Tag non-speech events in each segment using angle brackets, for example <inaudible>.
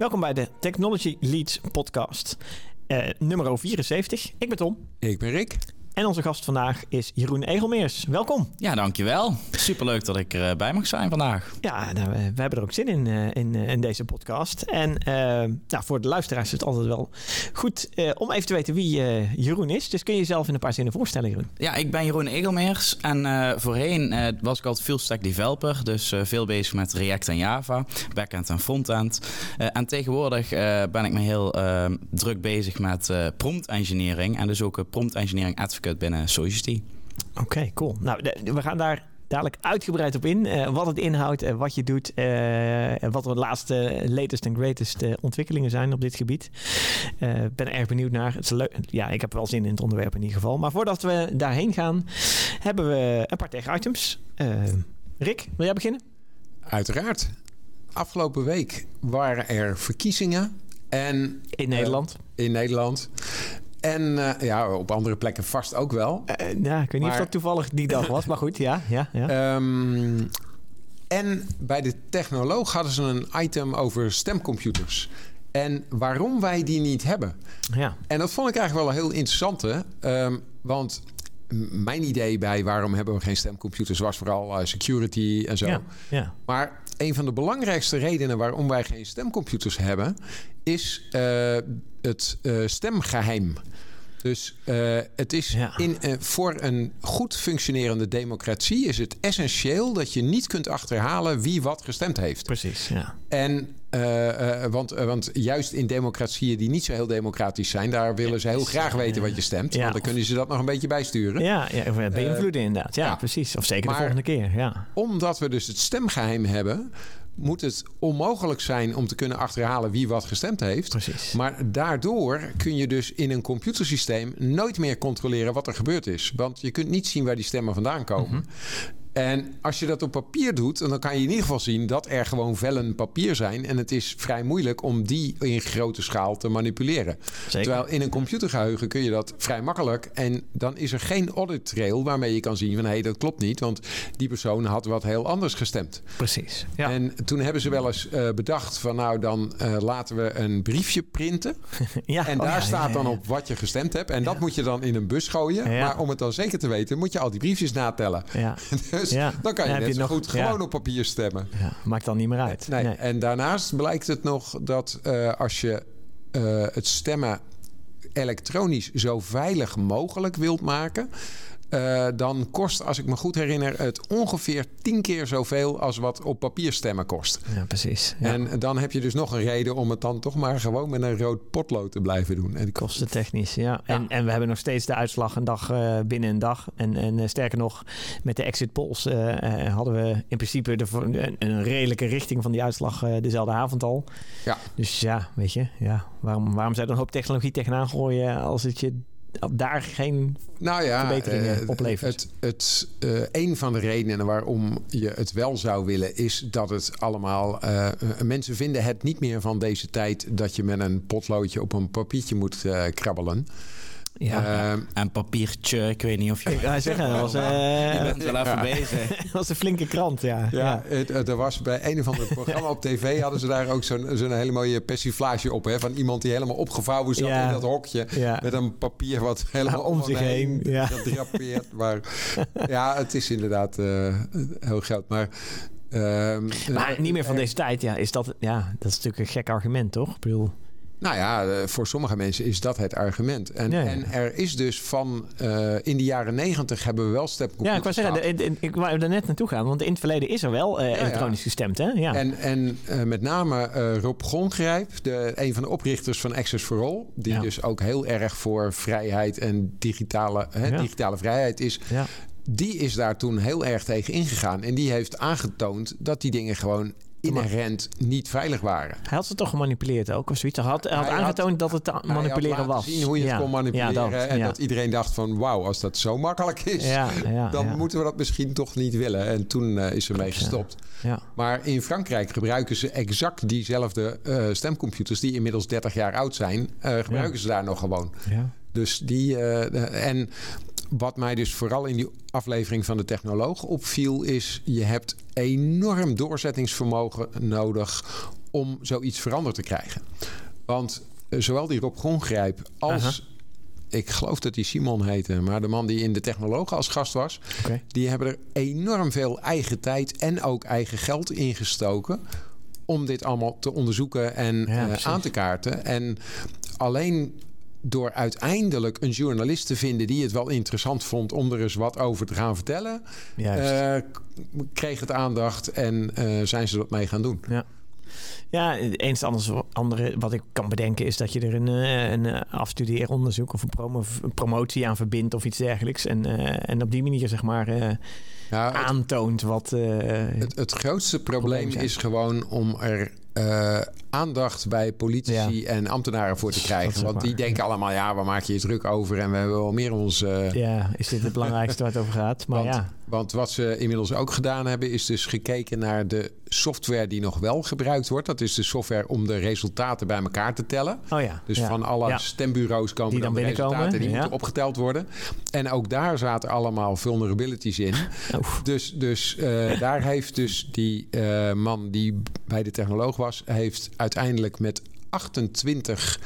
Welkom bij de Technology Leads podcast, uh, nummer 74. Ik ben Tom. Ik ben Rick. En onze gast vandaag is Jeroen Egelmeers. Welkom. Ja, dankjewel. Superleuk dat ik erbij mag zijn vandaag. Ja, nou, we hebben er ook zin in, uh, in, uh, in, deze podcast. En uh, nou, voor de luisteraars is het altijd wel goed om even te weten wie Jeroen is. Dus kun je jezelf in een paar zinnen voorstellen, Jeroen? Ja, ik ben Jeroen Egelmeers. En voorheen was ik altijd full stack developer. Dus veel bezig met React en Java, backend en frontend. en tegenwoordig ben ik me heel druk bezig met prompt engineering. En dus ook prompt engineering advocate binnen Society. Oké, cool. Nou, we gaan daar dadelijk uitgebreid op in. Uh, wat het inhoudt, en wat je doet uh, en wat de laatste latest en greatest uh, ontwikkelingen zijn op dit gebied. Ik ben erg benieuwd naar. Het is leuk. Ja, ik heb wel zin in het onderwerp in ieder geval. Maar voordat we daarheen gaan, hebben we een paar tech-items. Rick, wil jij beginnen? Uiteraard. Afgelopen week waren er verkiezingen. En, in Nederland. in Nederland. En uh, ja, op andere plekken vast ook wel. Uh, ja, ik weet niet maar... of dat toevallig die dag was, maar goed, ja. ja, ja. Um, en bij de technoloog hadden ze een item over stemcomputers. En waarom wij die niet hebben. Ja. En dat vond ik eigenlijk wel een heel interessante. Um, want mijn idee bij waarom hebben we geen stemcomputers was vooral uh, security en zo. Ja, ja. Maar een van de belangrijkste redenen waarom wij geen stemcomputers hebben, is uh, het uh, stemgeheim. Dus uh, het is Ja. in, uh, voor een goed functionerende democratie is het essentieel dat je niet kunt achterhalen wie wat gestemd heeft. Precies, ja. En uh, want, want juist in democratieën die niet zo heel democratisch zijn, daar willen ze heel graag weten wat je stemt. Ja. Want dan kunnen ze dat nog een beetje bijsturen. Ja, ja beïnvloeden inderdaad. Ja, precies. Of zeker de volgende keer, ja. Omdat we dus het stemgeheim hebben, moet het onmogelijk zijn om te kunnen achterhalen wie wat gestemd heeft. Precies. Maar daardoor kun je dus in een computersysteem nooit meer controleren wat er gebeurd is. Want je kunt niet zien waar die stemmen vandaan komen. Mhm. En als je dat op papier doet, dan kan je in ieder geval zien dat er gewoon vellen papier zijn. En het is vrij moeilijk om die in grote schaal te manipuleren. Zeker. Terwijl in een computergeheugen kun je dat vrij makkelijk. En dan is er geen audit trail waarmee je kan zien van hé, hey, dat klopt niet. Want die persoon had wat heel anders gestemd. Precies. Ja. En toen hebben ze wel eens eh, bedacht van nou dan eh, laten we een briefje printen. <laughs> ja. En oh, daar ja, staat ja, dan op wat je gestemd hebt. En dat moet je dan in een bus gooien. Maar om het dan zeker te weten, moet je al die briefjes natellen. Ja. <laughs> Dus Ja. dan kan je net je zo nog- goed ja. gewoon op papier stemmen. ja, maakt dan niet meer uit. Nee. En daarnaast blijkt het nog dat eh, als je eh, het stemmen elektronisch zo veilig mogelijk wilt maken. Eh, dan kost, als ik me goed herinner, het ongeveer tien keer zoveel als wat op papier stemmen kost. Ja, precies. Ja. En dan heb je dus nog een reden om het dan toch maar gewoon met een rood potlood te blijven doen. En Kostentechnisch, ja. En, en we hebben nog steeds de uitslag een dag eh, binnen een dag. En, en eh, sterker nog, met de exit polls hadden we in principe de, een, een redelijke richting van die uitslag dezelfde avond al. Ja. Dus ja, weet je, ja, waarom, waarom zou je er een hoop technologie tegenaan gooien als het je daar geen... Nou ja, verbeteringen eh, oplevert. Het, het, eh, een van de redenen waarom je het wel zou willen, is dat het allemaal. eh, mensen vinden het niet meer van deze tijd dat je met een potloodje op een papiertje moet krabbelen. Ja, Ehm, En papiertje, ik weet niet of je... ik zeggen, dat was, <laughs> eh, Je bent wel even bezig. <laughs> dat was een flinke krant, ja. ja, Het, het- er was bij een of ander programma op tv hadden ze daar ook zo'n zo'n hele mooie persiflage op. Hè, van iemand die helemaal opgevouwen zat Ja. in dat hokje. Ja. Met een papier wat helemaal Ja, om zich heen, ja. gedrapeerd. Maar ja, het is inderdaad eh, heel groot. Maar, ehm, Maar niet meer van er- deze tijd, ja. Is dat, ja, dat is natuurlijk een gek argument, toch? Ik bedoel, Nou ja, eh, voor sommige mensen is dat het argument. En, Ja, ja. en er is dus van... eh, in de jaren negentig hebben we wel stepcomputers Ja, ik wou zeggen, gehad. de- de- ik wou er net naartoe gaan, want in het verleden is er wel eh, elektronisch gestemd, hè? Ja. En, en met name Rob Grongrijp, de, een van de oprichters van Access for All... die dus ook heel erg voor vrijheid en digitale, hè, digitale vrijheid is... die is daar toen heel erg tegen ingegaan. En die heeft aangetoond dat die dingen gewoon inherent niet veilig waren. Hij had ze toch gemanipuleerd ook, of zoiets? Hij had, hij had Hij had- aangetoond dat het te Hij manipuleren had was. zien hoe je ja. het kon manipuleren. Ja, dat, en ja. dat iedereen dacht van... wauw, als dat zo makkelijk is... Dan moeten we dat misschien toch niet willen. En toen eh, is er mee gestopt. Ja. Maar in Frankrijk gebruiken ze exact diezelfde eh, stemcomputers... die inmiddels 30 jaar oud zijn. eh, gebruiken ze daar nog gewoon. Ja. Dus die... en wat mij dus vooral in die aflevering van de technoloog opviel... is je hebt enorm doorzettingsvermogen nodig... om zoiets veranderd te krijgen. Want eh, zowel die Rob Grongrijp als... Ik geloof dat die Simon heette, maar de man die in de technologen als gast was, die hebben er enorm veel eigen tijd en ook eigen geld in gestoken om dit allemaal te onderzoeken en Ja, eh, aan te kaarten. En alleen door uiteindelijk een journalist te vinden die het wel interessant vond om er eens wat over te gaan vertellen, eh, kreeg het aandacht en eh, zijn ze dat mee gaan doen. Ja, het enige anders, andere wat ik kan bedenken is dat je er een, eh, een afstudeeronderzoek of een, promo, een promotie aan verbindt of iets dergelijks. En, en op die manier zeg maar Ja, het, aantoont wat. het, het grootste probleem is gewoon om er eh, aandacht bij politici en ambtenaren voor te krijgen. Want die denken allemaal, ja, waar maak je je druk over? En we hebben wel meer ons... eh, ja, is dit het belangrijkste waar het over gaat? Maar Want, ja, want wat ze inmiddels ook gedaan hebben, is dus gekeken naar de software die nog wel gebruikt wordt. Dat is de software om de resultaten bij elkaar te tellen. oh ja. Dus ja. van alle Ja. stembureaus komen Die dan, dan de resultaten die moeten opgeteld worden. En ook daar zaten allemaal vulnerabilities in. <laughs> Oef. Dus, dus eh, daar heeft dus die eh, man die bij de technoloog was, heeft uiteindelijk met 28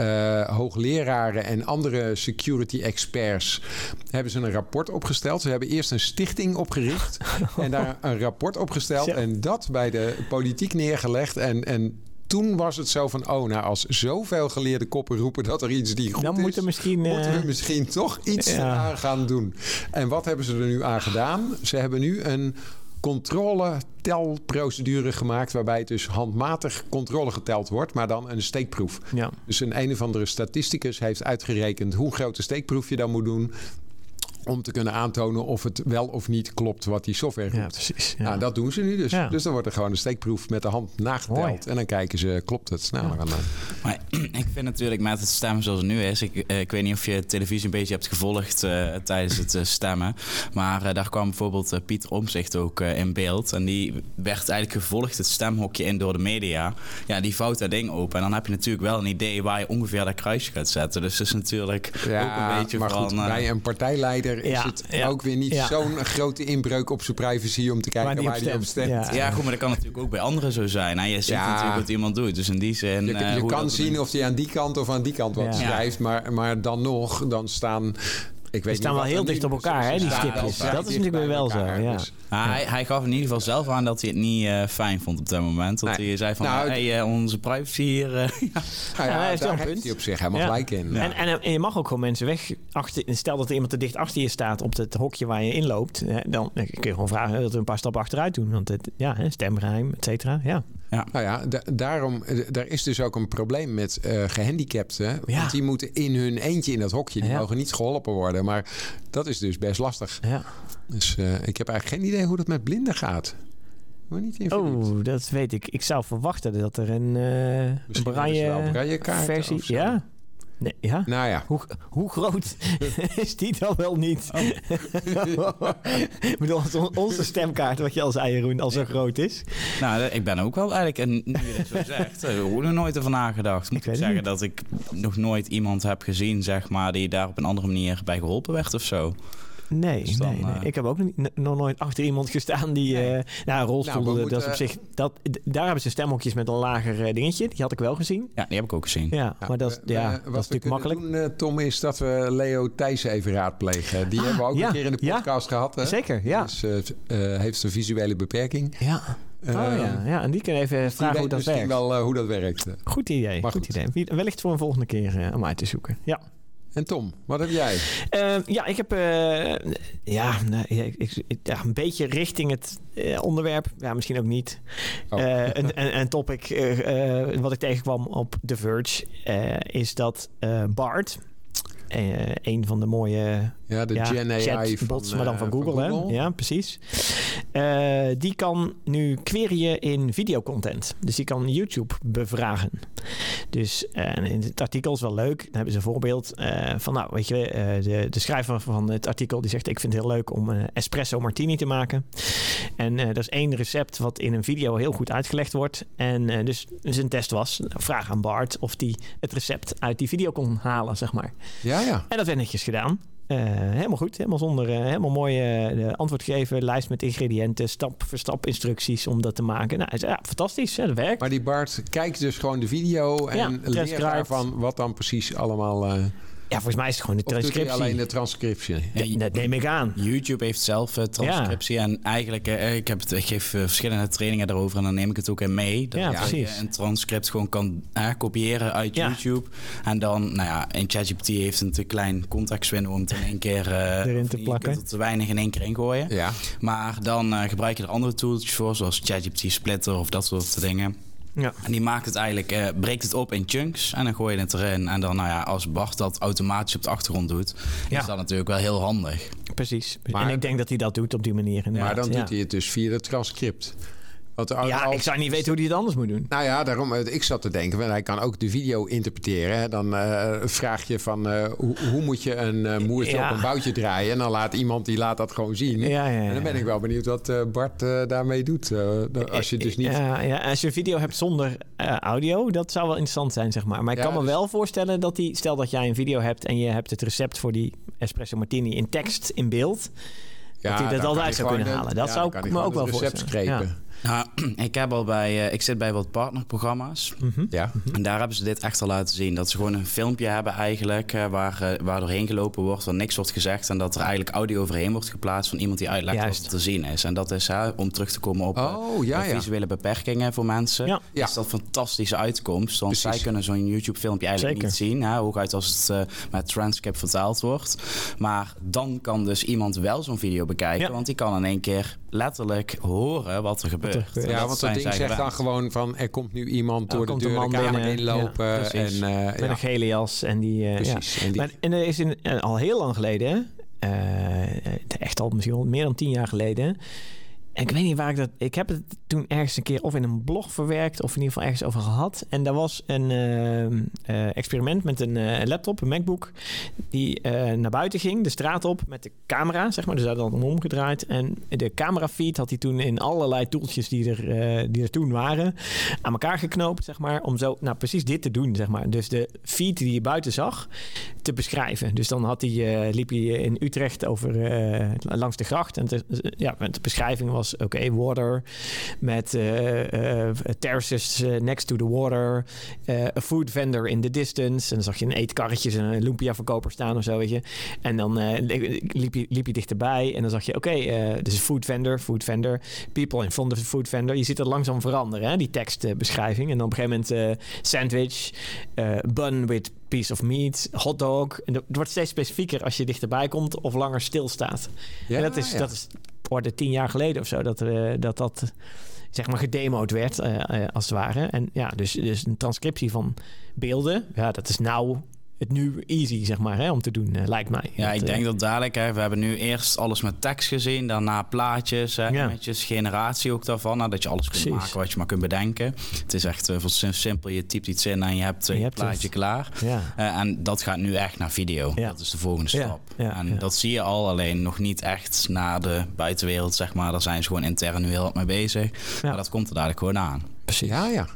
eh, hoogleraren en andere security experts hebben ze een rapport opgesteld. Ze hebben eerst een stichting opgericht <laughs> en daar een rapport opgesteld en dat bij de politiek neergelegd en, en toen was het zo van, oh, nou, als zoveel geleerde koppen roepen dat er iets die goed Dan is, moet er misschien. eh, moeten we misschien toch iets ja. aan gaan doen. En wat hebben ze er nu aan gedaan? Ze hebben nu een controle-telprocedure gemaakt... waarbij het dus handmatig controle geteld wordt... maar dan een steekproef. ja. Dus een een of andere statisticus heeft uitgerekend... hoe groot de steekproef je dan moet doen... om te kunnen aantonen of het wel of niet klopt wat die software roept. ja, precies. Ja. Nou, dat doen ze nu dus. Ja. Dus dan wordt er gewoon een steekproef met de hand nageteld. En dan kijken ze, klopt het sneller aan. Maar <clears throat> ik vind natuurlijk met het stemmen zoals het nu is. Ik, eh, ik weet niet of je televisie een beetje hebt gevolgd eh, tijdens het eh, stemmen. Maar eh, daar kwam bijvoorbeeld eh, Pieter Omzicht ook eh, in beeld. En die werd eigenlijk gevolgd het stemhokje in door de media. Ja, die vouwt dat ding open. En dan heb je natuurlijk wel een idee waar je ongeveer dat kruisje gaat zetten. Dus het is natuurlijk ook een beetje maar van... goed, eh, bij een partijleider is Ja, het ja, ook weer niet ja. zo'n grote inbreuk op zijn privacy om te kijken Waar hij op stemt. Ja. ja, goed, maar dat kan natuurlijk ook bij anderen zo zijn. En je ziet Ja. natuurlijk wat iemand doet. Dus in die zin... Je, eh, je kan zien of hij aan die kant of aan die kant wat Ja. schrijft, maar, maar dan nog, dan staan. Ik weet staan wel heel dicht op elkaar, hè, die stipjes. Dat is natuurlijk wel zo, ja. dus- Ah, hij, hij gaf in ieder geval zelf aan dat hij het niet eh, fijn vond op dat moment. Dat Nee. hij zei van, Nou, hey, eh, onze privacy hier... eh, <laughs> ja. Nou Ja, ja, hij heeft daar een heeft punt. hij op zich helemaal Ja. gelijk in. En, en, en je mag ook gewoon mensen weg. Achter, stel dat er iemand te dicht achter je staat op het hokje waar je inloopt. Hè, dan kun je gewoon vragen dat we een paar stappen achteruit doen. Want het, ja, hè, stemgeheim, et cetera. Ja. Nou ja, da- daarom, eh, daar is dus ook een probleem met eh gehandicapten. Ja. Want die moeten in hun eentje in dat hokje. Die Ja. mogen niet geholpen worden. Maar dat is dus best lastig. ja. Dus eh, ik heb eigenlijk geen idee hoe dat met blinden gaat. Maar niet in. Oh, dat weet ik. Ik zou verwachten dat er een, een Misschien hebben ze wel braille braillekaarten versie... of zo. Ja? Nee, ja? Nou ja, Hoe, hoe groot <laughs> is die dan wel niet? Oh. <laughs> ik bedoel, onze stemkaart, wat je al zei, Jeroen, al zo groot is. Nou, ik ben ook wel eigenlijk, en nu je dit zo <laughs> zegt, eh, ook nog nooit over nagedacht. Moet Ik zeggen niet. dat ik nog nooit iemand heb gezien, zeg maar, die daar op een andere manier bij geholpen werd of zo. Nee, Dus dan, nee, nee. eh, ik heb ook nog, nooit achter iemand gestaan die... Nee. eh nou, rolstoel, Nou, we dat is op zich... Dat, daar hebben ze stemhokjes met een lager eh, dingetje. Die had ik wel gezien. Ja, die heb ik ook gezien. Ja, maar dat, is- we- ja, we- dat is natuurlijk makkelijk. doen, eh, Tom, is dat we Leo Thijssen even raadplegen. Die Ah, hebben we ook ja, een keer in de ja. podcast gehad. Hè? Zeker, ja. Dus eh, eh, heeft een visuele beperking. Ja. Oh Eh, ja, ja, en die kunnen even die vragen hoe dat misschien werkt. wel eh, hoe dat werkt. Goed idee, Maar goed, goed. idee. Wellicht voor een volgende keer eh, om uit te zoeken. Ja. En Tom, wat heb jij? Eh, ja, ik heb eh, ja, ik, ik- ja, een beetje richting het eh, onderwerp. Ja, misschien ook niet. Oh. Eh, een, een, een topic wat ik tegenkwam op The Verge is dat Bart, een van de mooie Ja, de ja, Gen AI van, chatbots, maar dan eh, van Google, hè? Ja, precies. Eh, die kan nu queryen in videocontent. Dus die kan YouTube bevragen. Dus eh, in het artikel is wel leuk. Dan hebben ze een voorbeeld van, nou, weet je, de, de schrijver van het artikel die zegt: Ik vind het heel leuk om espresso martini te maken. En er is één recept wat in een video heel goed uitgelegd wordt. En eh, dus zijn test was: vraag aan Bart of hij het recept uit die video kon halen, zeg maar. Ja, ja. En dat werd netjes gedaan. Eh, helemaal goed, helemaal zonder, uh, helemaal mooi uh, antwoord geven, lijst met ingrediënten, stap voor stap instructies om dat te maken. Nou, ja, fantastisch, hè, dat werkt. Maar die Bart kijkt dus gewoon de video en ja, leert daarvan wat dan precies allemaal... Ja, volgens mij is het gewoon de transcriptie. alleen de transcriptie? Ja, dat neem ik aan. YouTube heeft zelf uh, transcriptie. En eigenlijk, uh, ik, heb het, ik geef uh, verschillende trainingen daarover en dan neem ik het ook in mee. Dat ja, precies. een transcript gewoon kan kopiëren uit YouTube. En dan, nou ja, in ChatGPT heeft het een klein contextwindow om het in één keer <laughs> erin te plakken. Je kunt te weinig in één keer ingooien. Ja. Maar dan gebruik je er andere tools voor, zoals ChatGPT Splitter of dat soort dingen. Ja. En die maakt het eigenlijk, uh, breekt het op in chunks en dan gooi je het erin. En dan, nou ja, als Bart dat automatisch op de achtergrond doet, is dat natuurlijk wel heel handig. Precies. Maar, en ik denk dat hij dat doet op die manier. Maar dan doet hij het dus via het transcript ja, ik zou niet weten hoe hij het anders moet doen. Nou ja, daarom, eh, ik zat te denken, hij kan ook de video interpreteren. Dan uh, vraag je van, uh, hoe, hoe, moet je een uh, moertje op een boutje draaien? En dan laat iemand, die laat dat gewoon zien. Ja, en dan ben ik wel benieuwd wat Bart daarmee doet. als je dus niet... Ja, ja, als je een video hebt zonder audio, dat zou wel interessant zijn, zeg maar. Maar ik kan me dus- wel voorstellen dat hij, stel dat jij een video hebt... en je hebt het recept voor die espresso martini in tekst, in beeld... dat hij dat altijd zou kunnen halen. Dat zou ik me ook wel voorstellen. Nou, <clears throat> ik, heb al bij, uh, ik zit bij wat partnerprogramma's. Mm Ja. En daar hebben ze dit echt al laten zien. Dat ze gewoon een filmpje hebben eigenlijk... Uh, waar, uh, waar doorheen gelopen wordt, waar niks wordt gezegd... en dat er eigenlijk audio overheen wordt geplaatst... van iemand die uitlegt Juist. wat er te zien is. En dat is, om terug te komen op oh, ja, visuele beperkingen voor mensen... Ja. is dat een fantastische uitkomst. Want zij kunnen zo'n YouTube-filmpje eigenlijk niet zien. Hè, hooguit als het met transcript vertaald wordt. Maar dan kan dus iemand wel zo'n video bekijken... want die kan in één keer letterlijk horen wat er gebeurt. Ja, want dat ding zegt dan gewoon van... er komt nu iemand door de deur de kamer inlopen. en, uh, Met een gele jas. En die, uh, precies. Ja. En, die... Maar, en er is in, uh, al heel lang geleden... echt al misschien meer dan tien jaar geleden ik weet niet waar ik dat. Ik heb het toen ergens een keer of in een blog verwerkt of in ieder geval ergens over gehad. En daar was een uh, experiment met een uh, laptop, een MacBook, die naar buiten ging, de straat op met de camera, zeg maar. Dus dat dan omgedraaid. En de camera feed had hij toen in allerlei toeltjes die er, die er toen waren aan elkaar geknoopt, zeg maar, om zo, nou precies dit te doen, zeg maar. Dus de feed die je buiten zag te beschrijven. Dus dan had hij, liep hij in Utrecht over langs de gracht en ja, met de beschrijving was oké, water met uh, uh, terraces next to the water, a food vendor in the distance. En dan zag je een eetkarretje en een lumpia verkoper staan of zo, weet je. En dan liep, je, liep je dichterbij en dan zag je, oké, okay, dus food vendor, food vendor, people in front of the food vendor. Je ziet het langzaam veranderen, hè, die tekstbeschrijving. En dan op een gegeven moment sandwich, bun with piece of meat, hotdog. En het wordt steeds specifieker als je dichterbij komt of langer stilstaat. Ja, en dat is, dat is orde tien jaar geleden of zo, dat uh, dat, dat zeg maar gedemoed werd, uh, uh, als het ware. En ja, dus, dus een transcriptie van beelden, ja, dat is nou het nu easy, zeg maar, hè, om te doen, uh, lijkt mij. Ja, ik denk uh, dat dadelijk, hè, we hebben nu eerst alles met tekst gezien, daarna plaatjes, hè, ja. generatie ook daarvan, nou, dat je alles kunt maken wat je maar kunt bedenken. Het is echt uh, simpel, je typt iets in en je hebt een plaatje het. klaar. Ja. en dat gaat nu echt naar video. Ja. Dat is de volgende stap. en dat zie je al, alleen nog niet echt naar de buitenwereld, zeg maar. Daar zijn ze gewoon intern nu heel wat mee bezig. Maar dat komt er dadelijk gewoon aan. Precies. Ja, ja.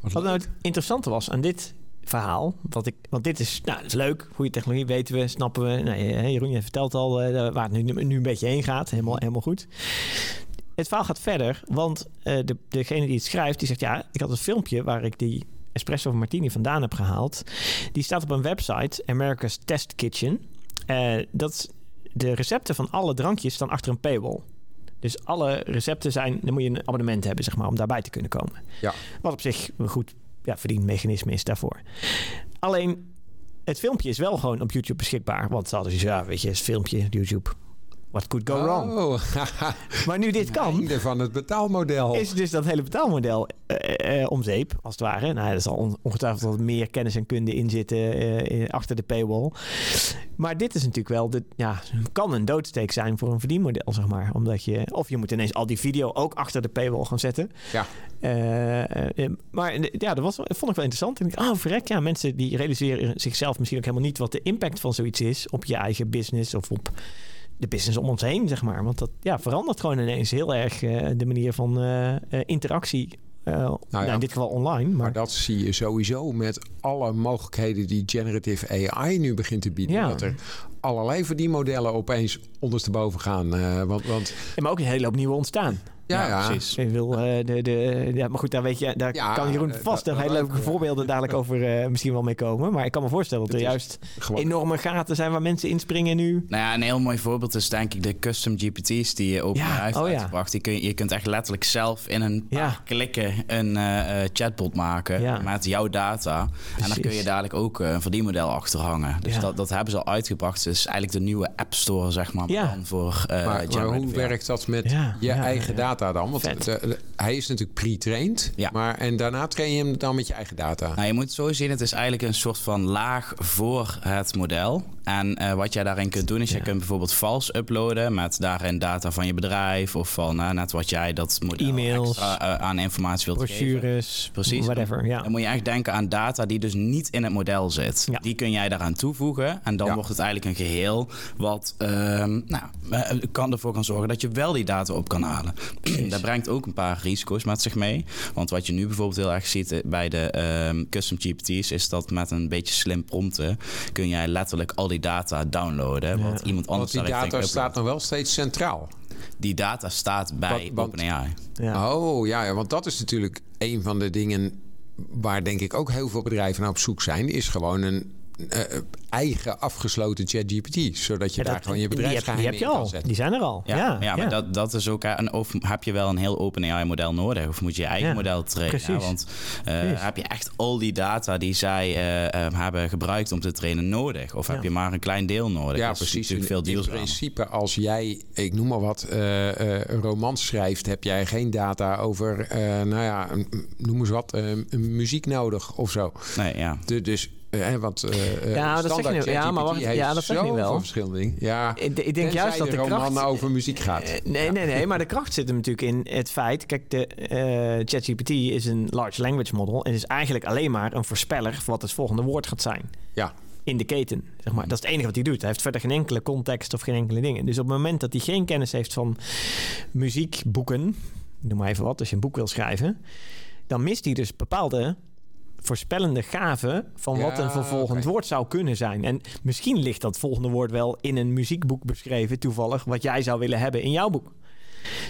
Wat, wat nou het interessante was aan dit verhaal. Wat ik, want dit is, nou, dat is leuk. Goede technologie weten we, snappen we. Nou, Jeroen, je vertelt al uh, waar het nu, nu een beetje heen gaat. Helemaal, helemaal goed. Het verhaal gaat verder, want uh, de, degene die het schrijft, die zegt... ja, ik had een filmpje waar ik die espresso of martini vandaan heb gehaald. Die staat op een website, America's Test Kitchen. Uh, dat de recepten van alle drankjes staan achter een paywall. Dus alle recepten zijn, dan moet je een abonnement hebben, zeg maar, om daarbij te kunnen komen. Ja. Wat op zich een goed ja, verdienmechanisme is daarvoor. Alleen, het filmpje is wel gewoon op YouTube beschikbaar. Want ze hadden dus, ja, weet je, het filmpje, YouTube. What could go wrong? Oh. <laughs> maar nu dit kan... Einde van het betaalmodel. Is dus dat hele betaalmodel uh, uh, om zeep, als het ware. Nou, er zal ongetwijfeld wat meer kennis en kunde in zitten uh, achter de paywall. Maar dit is natuurlijk wel... De, ja, kan een doodsteek zijn voor een verdienmodel, zeg maar. Omdat je... Of je moet ineens al die video ook achter de paywall gaan zetten. Ja. maar ja, dat was, vond ik wel interessant. En ik oh verrek, ja, mensen die realiseren zichzelf misschien ook helemaal niet... wat de impact van zoiets is op je eigen business of op de business om ons heen, zeg maar. Want dat ja, verandert gewoon ineens heel erg uh, de manier van uh, interactie nou, ja, in dit geval online. Maar, maar, dat zie je sowieso met alle mogelijkheden die generative AI nu begint te bieden. Ja. Dat er allerlei verdienmodellen opeens ondersteboven gaan. Uh, want, want... Ja, maar ook een hele hoop nieuwe ontstaan. Ja, ja, precies. Ik wil, uh, de, de, ja, maar goed, daar, weet je, daar ja, kan Jeroen vast uh, hele leuke voorbeelden dadelijk <laughs> over uh, misschien wel mee komen. Maar ik kan me voorstellen dat er juist gewoon... enorme gaten zijn waar mensen inspringen nu. Nou ja, een heel mooi voorbeeld is denk ik de custom GPT's die OpenAI ja. heeft oh, uitgebracht. Die kun je, je kunt echt letterlijk zelf in een paar klikken een chatbot maken met jouw data. Precies. En daar kun je dadelijk ook een verdienmodel achter hangen. Dus dat, dat hebben ze al uitgebracht. Het is eigenlijk de nieuwe App Store, zeg maar, dan voor maar, maar hoe werkt dat met je eigen data? Dan? Want de, de, hij is natuurlijk pre-trained. Ja. Maar, en daarna train je hem dan met je eigen data. Nou, je moet het zo zien, het is eigenlijk een soort van laag voor het model. En uh, wat jij daarin kunt doen, is ja. je kunt bijvoorbeeld vals uploaden met daarin data van je bedrijf of van uh, net wat jij dat model E-mails, extra, uh, aan informatie wilt brochures, geven. Precies. Whatever, ja. Dan moet je echt denken aan data die dus niet in het model zit. Ja. Die kun jij daaraan toevoegen en dan wordt het eigenlijk een geheel wat ehm, nou, kan ervoor gaan zorgen dat je wel die data op kan halen. Dat brengt ook een paar risico's met zich mee. Want wat je nu bijvoorbeeld heel erg ziet bij de um, custom GPT's is dat met een beetje slim prompten kun jij letterlijk al die data downloaden. Ja. Want iemand anders want die data staat nog wel steeds centraal. Die data staat bij OpenAI. Ja. Oh ja, ja, want dat is natuurlijk een van de dingen waar denk ik ook heel veel bedrijven naar op zoek zijn. Is gewoon een uh, eigen afgesloten ChatGPT. Zodat je ja, daar gewoon je bedrijfsgeheim in kan zetten. Die zijn er al. Ja, ja, ja maar Dat, dat is ook... Een, of heb je wel een heel open AI-model nodig? Of moet je je eigen model trainen? Want uh, heb je echt al die data die zij uh, hebben gebruikt om te trainen nodig? Of heb je maar een klein deel nodig? Ja, precies. In, veel deals in principe, als jij, ik noem maar wat, een romans schrijft... heb jij geen data over, nou ja, noem eens wat, muziek nodig of zo. Nee, ja. De, dus Hè, want uh, ja, dat zeg je, ja, maar wacht, ja, dat zeg je wel. verschillende dingen. Ja, ik, ik denk juist dat de, kracht over muziek gaat. Uh, nee, nee, nee, maar de kracht zit hem natuurlijk in het feit. Kijk, de uh, ChatGPT is een large language model en is eigenlijk alleen maar een voorspeller van wat het volgende woord gaat zijn. Ja. In de keten, zeg maar. Dat is het enige wat hij doet. Hij heeft verder geen enkele context of geen enkele dingen. Dus op het moment dat hij geen kennis heeft van muziekboeken, noem maar even wat, als je een boek wil schrijven, dan mist hij dus bepaalde voorspellende gave van wat een vervolgend okay. woord zou kunnen zijn. En misschien ligt dat volgende woord wel in een muziekboek beschreven, toevallig, wat jij zou willen hebben in jouw boek.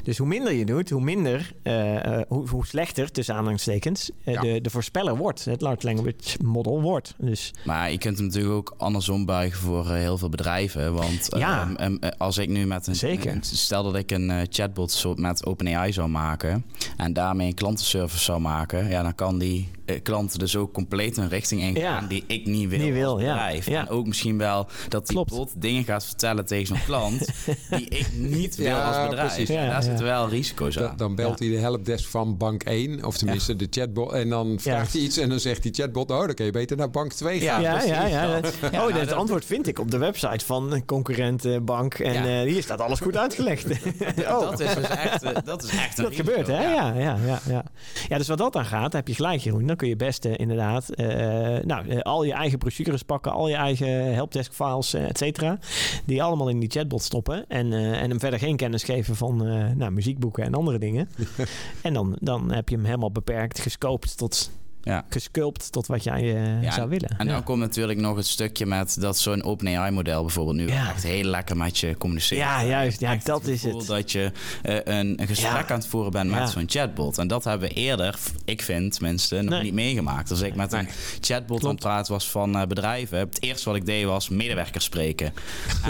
Dus hoe minder je doet, hoe minder, uh, uh, hoe, hoe, slechter, tussen aanhalingstekens, uh, ja. de, de voorspeller wordt. Het large language model wordt. Dus. Maar je kunt hem natuurlijk ook andersom buigen voor heel veel bedrijven. Want ja. um, um, als ik nu met een... Zeker. Stel dat ik een chatbot met OpenAI zou maken en daarmee een klantenservice zou maken, ja, dan kan die klanten dus ook compleet een richting ingaan ja. die ik niet wil, niet wil bedrijf. Ja. En ook misschien wel dat die bot dingen gaat vertellen tegen zo'n klant <laughs> die ik niet wil als bedrijf. Precies. Ja, daar zitten wel risico's aan. Da, dan belt hij de helpdesk van bank 1, of tenminste de chatbot. En dan vraagt hij iets en dan zegt die chatbot... oh, dan kun je beter naar bank 2 gaan. Ja, ja, ja. ja. Oh, het antwoord vind ik op de website van een concurrentenbank. En uh, hier staat alles goed uitgelegd. <laughs> oh. Dat is dus echt, uh, dat is echt een Dat gebeurt, hè? Ja, ja, ja, ja. Ja, dus wat dat aan gaat, heb je gelijk, Jeroen. Dan kun je best uh, inderdaad... nou, al je eigen brochures pakken, al je eigen helpdesk files, et cetera. Die allemaal in die chatbot stoppen. En, en hem verder geen kennis geven van nou, muziekboeken en andere dingen. <laughs> en dan, dan heb je hem helemaal beperkt, gescoopt tot ja. gesculpt tot wat jij uh, ja, zou willen. En dan komt natuurlijk nog het stukje met dat zo'n OpenAI-model bijvoorbeeld nu echt heel lekker met je communiceren. Ja, juist. Ja, dat is het. Dat je uh, een, een, gesprek aan het voeren bent met zo'n chatbot. En dat hebben we eerder, ik vind tenminste, nog nee. niet meegemaakt. Als ik met nee. een chatbot Klopt. aan het praten was van uh, bedrijven, het eerste wat ik deed was medewerkers spreken.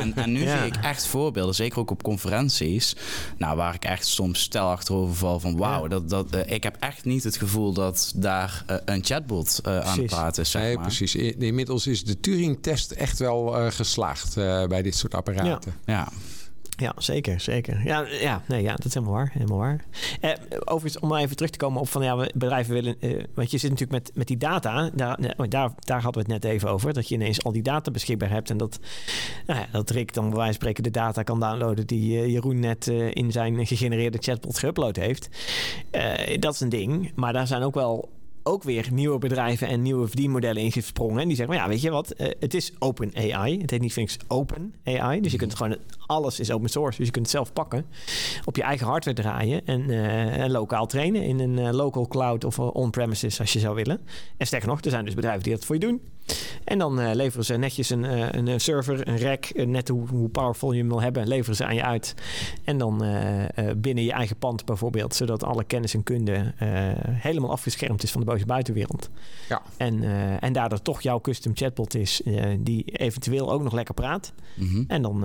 en, en nu <laughs> zie ik echt voorbeelden, zeker ook op conferenties, nou, waar ik echt soms stel achterover val van wauw, dat, dat, ik heb echt niet het gevoel dat daar een chatbot uh, aan het praten is. Zeg nee, maar. precies. Inmiddels is de Turing-test echt wel uh, geslaagd uh, bij dit soort apparaten. Ja. ja. Ja, zeker, zeker. Ja, ja, nee, ja dat is helemaal waar. Helemaal waar. Eh, overigens, om maar even terug te komen op van ja, bedrijven willen. Eh, want je zit natuurlijk met, met die data. Daar, daar, daar hadden we het net even over. Dat je ineens al die data beschikbaar hebt. En dat, nou ja, dat Rick dan bij wijze van spreken de data kan downloaden die uh, Jeroen net in zijn gegenereerde chatbot geüpload heeft. dat is een ding. Maar daar zijn ook wel ook weer nieuwe bedrijven en nieuwe verdienmodellen ingesprongen. En die zeggen, maar ja, weet je wat, uh, het is open AI. Het heet niet niks open AI. Dus je kunt gewoon, alles is open source. Dus je kunt het zelf pakken, op je eigen hardware draaien en, uh, lokaal trainen in een uh, local cloud of on-premises als je zou willen. En sterker nog, er zijn dus bedrijven die dat voor je doen. En dan uh, leveren ze netjes een, uh, een server, een rack, net hoe, hoe, powerful je hem wil hebben, leveren ze aan je uit. En dan binnen je eigen pand bijvoorbeeld, zodat alle kennis en kunde helemaal afgeschermd is van de boze buitenwereld. Ja. En, en daardoor toch jouw custom chatbot is, die eventueel ook nog lekker praat. Mm -hmm. En dan,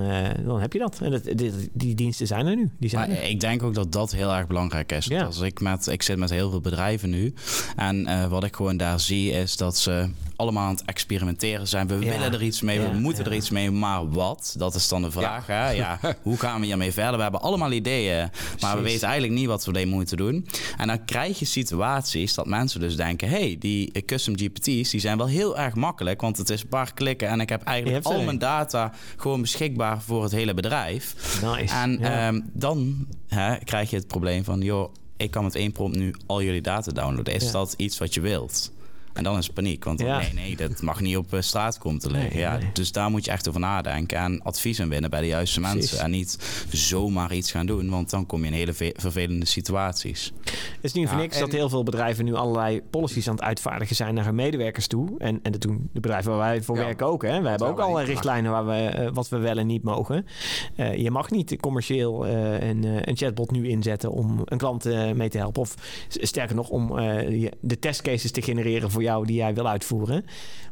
dan heb je dat. En dat, die, die, diensten zijn er nu. Die zijn maar er. ik denk ook dat dat heel erg belangrijk is. Ja. Als ik, met, ik zit met heel veel bedrijven nu. En wat ik gewoon daar zie is dat ze allemaal aan het experimenteren zijn. We Ja. willen er iets mee, we moeten er iets mee, maar wat? Dat is dan de vraag. Hè? Ja, <laughs> hoe gaan we hiermee verder? We hebben allemaal ideeën, maar we weten eigenlijk niet wat we ermee moeten doen. En dan krijg je situaties dat mensen dus denken... hey, die custom GPT's die zijn wel heel erg makkelijk... want het is een paar klikken en ik heb eigenlijk al mijn data... gewoon beschikbaar voor het hele bedrijf. Nice. En ehm, dan hè, krijg je het probleem van... joh, ik kan met één prompt nu al jullie data downloaden. Is Ja. dat iets wat je wilt? En dan is paniek, want Ja. nee, nee, dat mag niet op eh, straat komen te liggen. Nee, ja, nee. Dus daar moet je echt over nadenken en advies in winnen bij de juiste Precies. mensen. En niet zomaar iets gaan doen, want dan kom je in hele ve- vervelende situaties. Het is niet voor Ja, niks en- dat heel veel bedrijven nu allerlei policies aan het uitvaardigen zijn naar hun medewerkers toe. En, en dat doen de bedrijven waar wij voor Ja. werken ook. Hè. We hebben ook allerlei niet richtlijnen waar we, eh, wat we wel en niet mogen. Eh, je mag niet commercieel een, een chatbot nu inzetten om een klant mee te helpen. Of sterker nog, om de testcases te genereren voor jou die jij wil uitvoeren.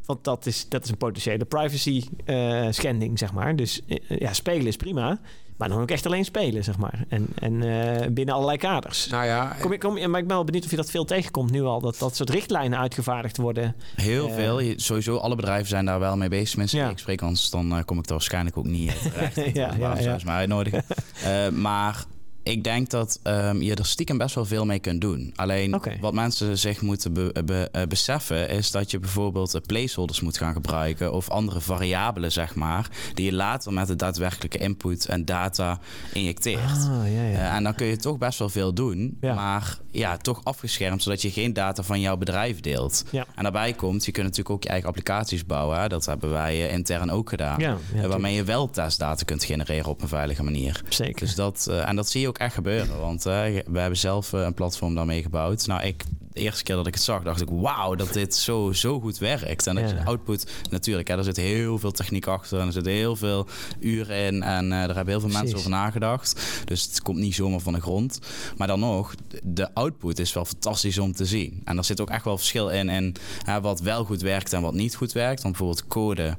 Want dat is, dat is een potentiële privacy eh, schending, zeg maar. Dus eh, ja, spelen is prima. Maar dan ook echt alleen spelen, zeg maar. En, en eh, binnen allerlei kaders. Nou ja, Kom, je- kom, je- maar ik ben wel benieuwd of je dat veel tegenkomt nu al. Dat dat soort richtlijnen uitgevaardigd worden. Heel veel. Je- sowieso alle bedrijven zijn daar wel mee bezig. Mensen Ja. die ik spreek, anders dan kom ik er waarschijnlijk ook niet <laughs> terecht. Ja, ja, ja. uitnodigen? <laughs> Eh, maar ik denk dat ehm, je er stiekem best wel veel mee kunt doen. Alleen wat mensen zich moeten be- be- eh, beseffen... is dat je bijvoorbeeld eh, placeholders moet gaan gebruiken... of andere variabelen, zeg maar... die je later met de daadwerkelijke input en data injecteert. Ah, ja, ja. Eh, en dan kun je toch best wel veel doen, Ja. maar ja, toch afgeschermd, zodat je geen data van jouw bedrijf deelt. En daarbij komt, je kunt natuurlijk ook je eigen applicaties bouwen. Hè. Dat hebben wij intern ook gedaan. Waarmee je wel testdata kunt genereren op een veilige manier. Zeker. Dus dat, en dat zie je ook echt gebeuren. Want eh, we hebben zelf eh, een platform daarmee gebouwd. Nou, ik, de eerste keer dat ik het zag, dacht ik... wauw, dat dit zo, zo goed werkt. En dat je de output... Natuurlijk, hè, er zit heel veel techniek achter. En er zitten heel veel uren in. En eh, daar hebben heel veel mensen Precies. over nagedacht. Dus het komt niet zomaar van de grond. Maar dan nog, de output is wel fantastisch om te zien. En er zit ook echt wel verschil in... in wat wel goed werkt en wat niet goed werkt. Want bijvoorbeeld code...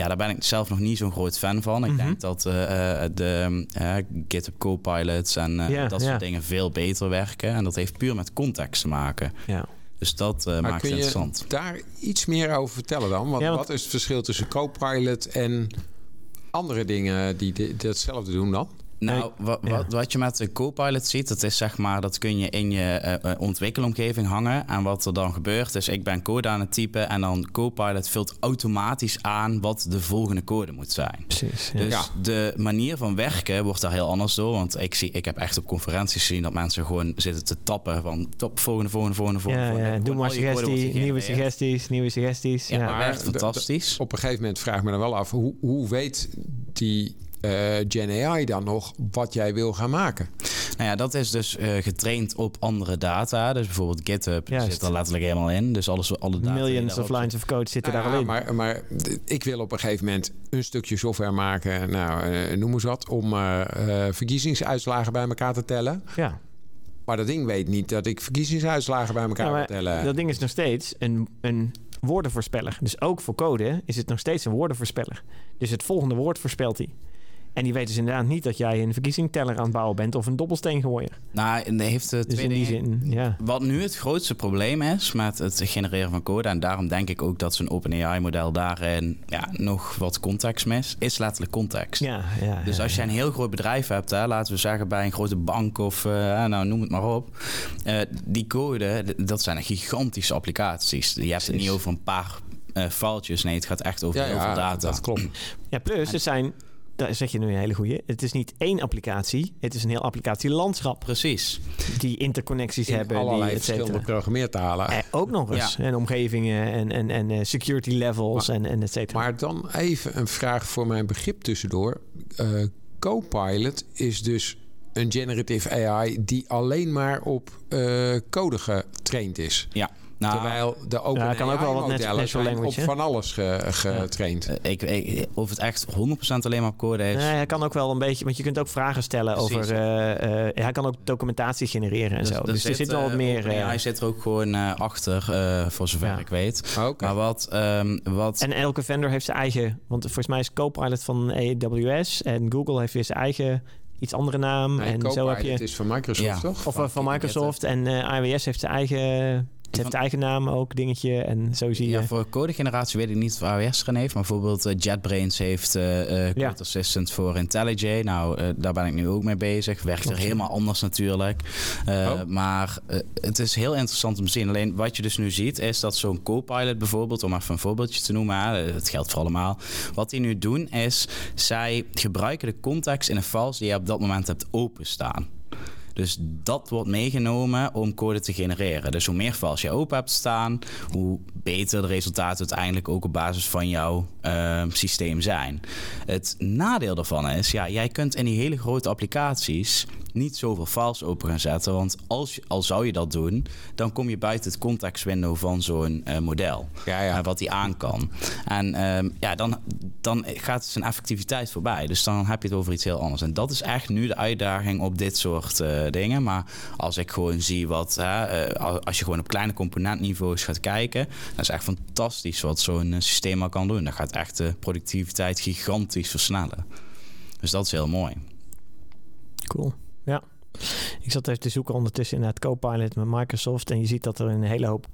Ja, daar ben ik zelf nog niet zo'n groot fan van. Ik Mhm. denk dat eh, eh, de eh, GitHub Copilots en eh, dat soort dingen veel beter werken. En dat heeft puur met context te maken. ja. Dus dat eh, maar maakt kun het je interessant. daar iets meer over vertellen dan? Want, Ja, want- wat is het verschil tussen Copilot en andere dingen die di- datzelfde doen dan? Nou, wat, wat je met de Copilot ziet, dat is zeg maar, dat kun je in je eh, eh, ontwikkelomgeving hangen. En wat er dan gebeurt, is ik ben code aan het typen en dan Copilot vult automatisch aan wat de volgende code moet zijn. Precies. Ja. Dus Ja. de manier van werken wordt daar heel anders door. Want ik, zie, ik heb echt op conferenties gezien dat mensen gewoon zitten te tappen van top, volgende, volgende, volgende, volgende. ja, volgende. ja. Doe maar suggestie, nieuwe suggesties, nieuwe suggesties. Ja, Ja, maar werkt de- de- fantastisch. Op een gegeven moment vraag ik me dan wel af, hoe, hoe weet die eh, Gen AI dan nog wat jij wil gaan maken? Nou ja, dat is dus eh, getraind op andere data. Dus bijvoorbeeld GitHub Juist. zit er letterlijk helemaal in. Dus alles, alle data Millions of lines of code zitten Nou daar ja, al in. Maar, maar ik wil op een gegeven moment een stukje software maken, nou, eh, noem eens wat, om verkiezingsuitslagen bij elkaar te tellen. ja. Maar dat ding weet niet dat ik verkiezingsuitslagen bij elkaar Ja, tellen. dat ding is nog steeds een, een woordenvoorspeller. Dus ook voor code is het nog steeds een woordenvoorspeller. Dus het volgende woord voorspelt hij. En die weet dus inderdaad niet dat jij een verkiezingsteller aan het bouwen bent of een dobbelsteengooier. Nou, en dat heeft eh, Dus twee in die dingen. zin, ja. Wat nu het grootste probleem is met het genereren van code, en daarom denk ik ook dat zo'n OpenAI-model daarin ja, nog wat context mis, is letterlijk context. Ja, ja, Dus ja, als je een heel groot bedrijf hebt, hè, laten we zeggen bij een grote bank of eh, nou, noem het maar op. eh, die code, dat zijn gigantische applicaties. Je hebt het niet over een paar eh foutjes. Nee, het gaat echt over ja, heel veel ja, data. dat klopt. Ja, plus er zijn daar zeg je nu een hele goede. Het is niet één applicatie, het is een heel applicatielandschap. Precies. Die interconnecties In hebben. allerlei die, et cetera. verschillende programmeertalen. Eh, ook nog eens. En omgevingen en, en, en eh, security levels en, en et cetera. Maar dan even een vraag voor mijn begrip tussendoor. Eh, Copilot is dus een generative AI die alleen maar op eh, code getraind is. Ja. Nou, Terwijl de open Ja, kan ook wel wat net- modellen natural zijn language, op van alles ge- getraind. ik, ik, of het echt 100% alleen maar op code is. Nee, hij kan ook wel een beetje, want je kunt ook vragen stellen Precies. over. eh, eh, hij kan ook documentatie genereren en zo. Dus, er zit wel wat meer. eh, Hij zit er ook gewoon achter, eh, voor zover Ja. ik weet. Oké. Maar wat, ehm, wat en elke vendor heeft zijn eigen. Want volgens mij is Copilot van AWS en Google heeft weer zijn eigen iets andere naam. Nee, en zo heb je. is van Microsoft, Ja. toch? Of van Microsoft en eh iOS heeft zijn eigen. Het heeft eigen naam ook, dingetje. En zo zie je. Ja, voor codegeneratie weet ik niet of AWS erin heeft. Maar bijvoorbeeld eh, JetBrains heeft eh, Code Ja. Assistant voor IntelliJ. Nou, daar ben ik nu ook mee bezig. Werkt er helemaal anders natuurlijk. Oh. Maar het is heel interessant om te zien. Alleen wat je dus nu ziet is dat zo'n Copilot bijvoorbeeld... om even een voorbeeldje te noemen, het geldt voor allemaal. Wat die nu doen is, zij gebruiken de context in een files die je op dat moment hebt openstaan. Dus dat wordt meegenomen om code te genereren. Dus hoe meer files je open hebt staan, hoe beter de resultaten uiteindelijk ook op basis van jouw eh, systeem zijn. Het nadeel daarvan is, ja, jij kunt in die hele grote applicaties niet zoveel files open gaan zetten. Want als, al zou je dat doen, dan kom je buiten het context window van zo'n eh, model. Ja, ja. En wat die aan kan. En ehm, ja, dan, dan gaat zijn effectiviteit voorbij. Dus dan heb je het over iets heel anders. En dat is echt nu de uitdaging op dit soort eh, dingen. Maar als ik gewoon zie wat, hè, eh, als je gewoon op kleine componentniveaus gaat kijken, dan is echt fantastisch wat zo'n eh, systeem al kan doen. Dat gaat echt de productiviteit gigantisch versnellen. Dus dat is heel mooi. Cool. Ja. Ik zat even te zoeken ondertussen in het Copilot met Microsoft. En je ziet dat er een hele hoop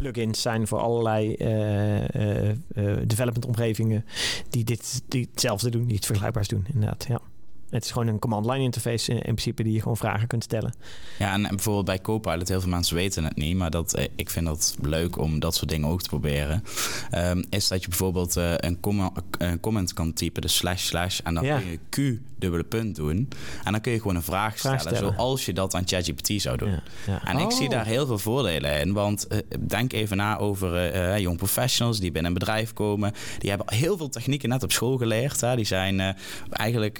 plugins zijn voor allerlei eh, eh, eh, development omgevingen die dit die hetzelfde doen, die iets vergelijkbaars doen. Inderdaad, ja. Het is gewoon een command line interface in principe die je gewoon vragen kunt stellen. Ja, en bijvoorbeeld bij Copilot, heel veel mensen weten het niet, maar dat, eh, ik vind dat leuk om dat soort dingen ook te proberen. Ehm, is dat je bijvoorbeeld eh, een, comma, een comment kan typen, de slash slash, en dan Ja. kun je Q dubbele punt doen. En dan kun je gewoon een vraag stellen, Vraag stellen. zoals je dat aan ChatGPT zou doen. Ja, ja. En ik Oh. zie daar heel veel voordelen in. Want eh, denk even na over jong professionals die binnen een bedrijf komen. Die hebben heel veel technieken net op school geleerd. Hè. Die zijn eigenlijk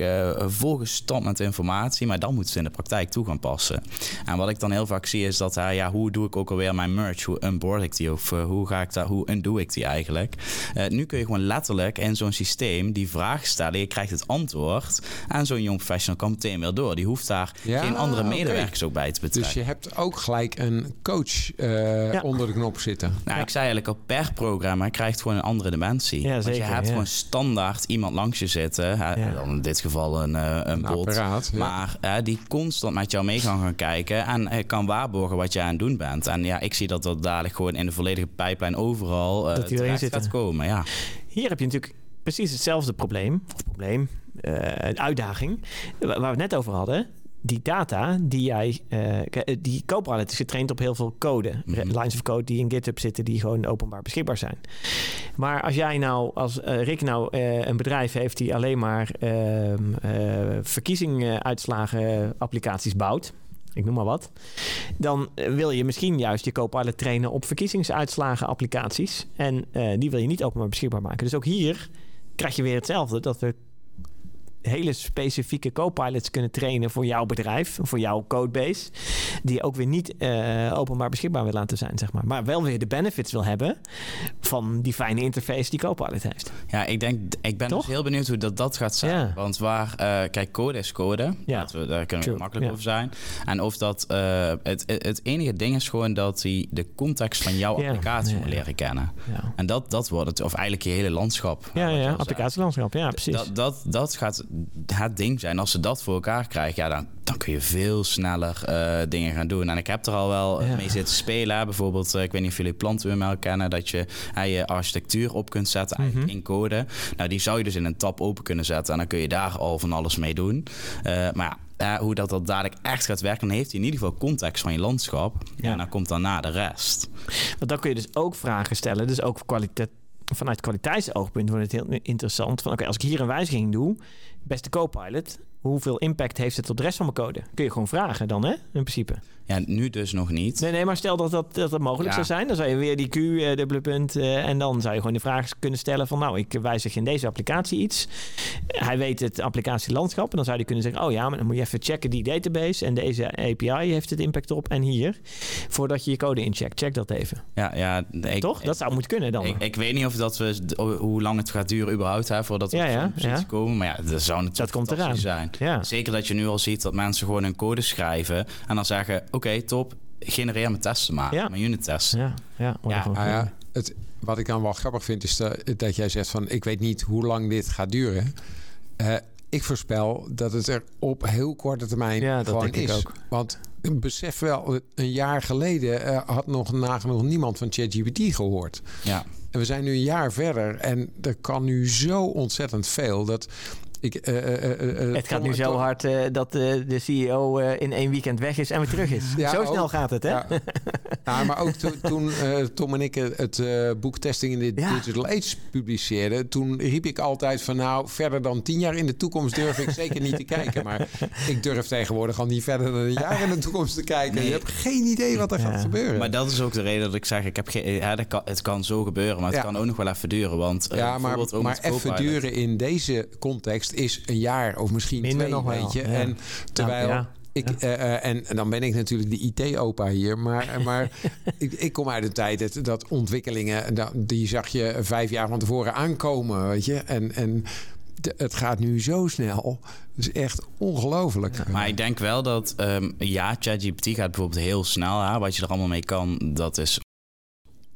volgestampt met informatie. Maar dan moeten ze in de praktijk toe gaan passen. En wat ik dan heel vaak zie is dat, eh, ja, hoe doe ik ook alweer mijn merge? Hoe unboard ik die? Of eh, hoe ga ik dat, hoe undo ik die eigenlijk? Eh, nu kun je gewoon letterlijk in zo'n systeem die vraag stellen. Je krijgt het antwoord. En zo'n jong professional kan meteen weer door. Die hoeft daar Ja, geen andere medewerkers ook bij te betrekken. Dus je hebt ook gelijk een coach eh, Ja. onder de knop zitten. Nou, ik zei eigenlijk al, per programma krijgt gewoon een andere dimensie. Ja, Want je hebt ja. gewoon standaard iemand langs je zitten. Hè, Ja. Dan in dit geval een, een Een apparaat. Ja. Maar hè, die constant met jou mee gaan gaan kijken en eh, kan waarborgen wat jij aan het doen bent. En ja, ik zie dat dat dadelijk gewoon in de volledige pijplijn overal eh Dat die erin gaat komen. Ja. Hier heb je natuurlijk precies hetzelfde probleem. Of probleem, eh, een uitdaging. Wa- Waar we het net over hadden. Die data die jij... eh, die Copilot is getraind op heel veel code. Mhm. Lines of code die in GitHub zitten... die gewoon openbaar beschikbaar zijn. Maar als jij nou... Als eh, Rick nou een bedrijf heeft... die alleen maar ehm eh, verkiezingsuitslagen applicaties bouwt... Ik noem maar wat. Dan wil je misschien juist je Copilot trainen op verkiezingsuitslagen applicaties. En die wil je niet openbaar beschikbaar maken. Dus ook hier krijg je weer hetzelfde. Dat we hele specifieke co-pilots kunnen trainen voor jouw bedrijf, voor jouw codebase, die ook weer niet eh, openbaar beschikbaar wil laten zijn, zeg maar. Maar wel weer de benefits wil hebben van die fijne interface die Copilot heeft. Ja, ik denk, ik ben Toch? dus heel benieuwd hoe dat, dat gaat zijn. Ja. Want waar, eh, kijk, code is code. Ja. We, daar kunnen we makkelijk ja. over zijn. En of dat, eh, het, het, enige ding is gewoon dat hij de context van jouw Ja. applicatie moet leren kennen. En dat, dat wordt het, of eigenlijk je hele landschap. ja, ja applicatielandschap. Ja, precies. Dat, dat, dat gaat het ding zijn. Als ze dat voor elkaar krijgen, ja, dan, dan kun je veel sneller eh, dingen gaan doen. En ik heb er al wel Ja. mee zitten spelen. Bijvoorbeeld, eh, ik weet niet of jullie plantenumel kennen, dat je eh, je architectuur op kunt zetten eigenlijk Mhm. in code. Nou, die zou je dus in een tab open kunnen zetten en dan kun je daar al van alles mee doen. Eh, maar ja, hoe dat, dat dadelijk echt gaat werken, dan heeft hij in ieder geval context van je landschap. Ja. En dan komt daarna de rest. Want dan kun je dus ook vragen stellen, dus ook kwalita- vanuit kwaliteitsoogpunt wordt het heel interessant. Van oké, als ik hier een wijziging doe, beste Copilot, hoeveel impact heeft het op de rest van mijn code? Kun je gewoon vragen dan, hè? In principe. Ja, nu dus nog niet. Nee, nee, maar stel dat dat, dat, dat mogelijk Ja. zou zijn. Dan zou je weer die Q, eh, dubbele punt. eh, en dan zou je gewoon de vraag kunnen stellen van... nou, ik wijzig in deze applicatie iets. Hij weet het applicatielandschap. En dan zou hij kunnen zeggen... oh ja, maar dan moet je even checken die database. En deze API heeft het impact op. En hier, voordat je je code incheckt, check dat even. Ja, ja ik, Toch? Dat zou moeten kunnen dan. Ik, ik weet niet of dat we hoe lang het gaat duren überhaupt hè, voordat we Ja, ja, ja. komen. Maar ja, dat zou natuurlijk Dat komt eraan. zijn. Ja. Zeker dat je nu al ziet dat mensen gewoon een code schrijven en dan zeggen: Oké, top, genereer mijn testen maar, Ja. mijn unit tests. Ja, ja, Ja, Nou ja, het, wat ik dan wel grappig vind is dat, dat jij zegt van ik weet niet hoe lang dit gaat duren. Eh, ik voorspel dat het er op heel korte termijn Ja, dat gewoon is. ook. Want besef wel, een jaar geleden eh, had nog nagenoeg niemand van ChatGPT gehoord. Ja. En we zijn nu een jaar verder en er kan nu zo ontzettend veel dat ik. eh, eh, eh, eh, Het gaat nu zo hard eh, dat de CEO eh, in één weekend weg is en weer terug is. <laughs> Ja, zo snel ook. gaat het, hè? Ja. Ja, maar ook to- toen eh, Tom en ik het eh, boek Testing in the Ja. Digital Age publiceerden... toen riep ik altijd van nou, verder dan tien jaar in de toekomst durf ik zeker niet te <laughs> kijken. Maar ik durf tegenwoordig al niet verder dan een jaar in de toekomst te kijken. Nee. Je hebt geen idee wat er Ja. gaat gebeuren. Maar dat is ook de reden dat ik zeg: ik heb geen, ja, dat kan, het kan zo gebeuren, maar het Ja. kan ook nog wel even duren. Want ja, maar, maar even duren in deze context is een jaar of misschien Minder twee, nog wel, weet je. ja. En terwijl... Nou, ja. Ik, eh, eh, en, en dan ben ik natuurlijk de IT-opa hier. Maar, <laughs> maar ik, ik kom uit een tijd dat, dat ontwikkelingen... dat- die zag je vijf jaar van tevoren aankomen, weet je. En, en de- het gaat nu zo snel. Het is echt ongelooflijk. Maar ik denk wel dat, ehm, ja, ChatGPT gaat bijvoorbeeld heel snel. Hè, wat je er allemaal mee kan, dat is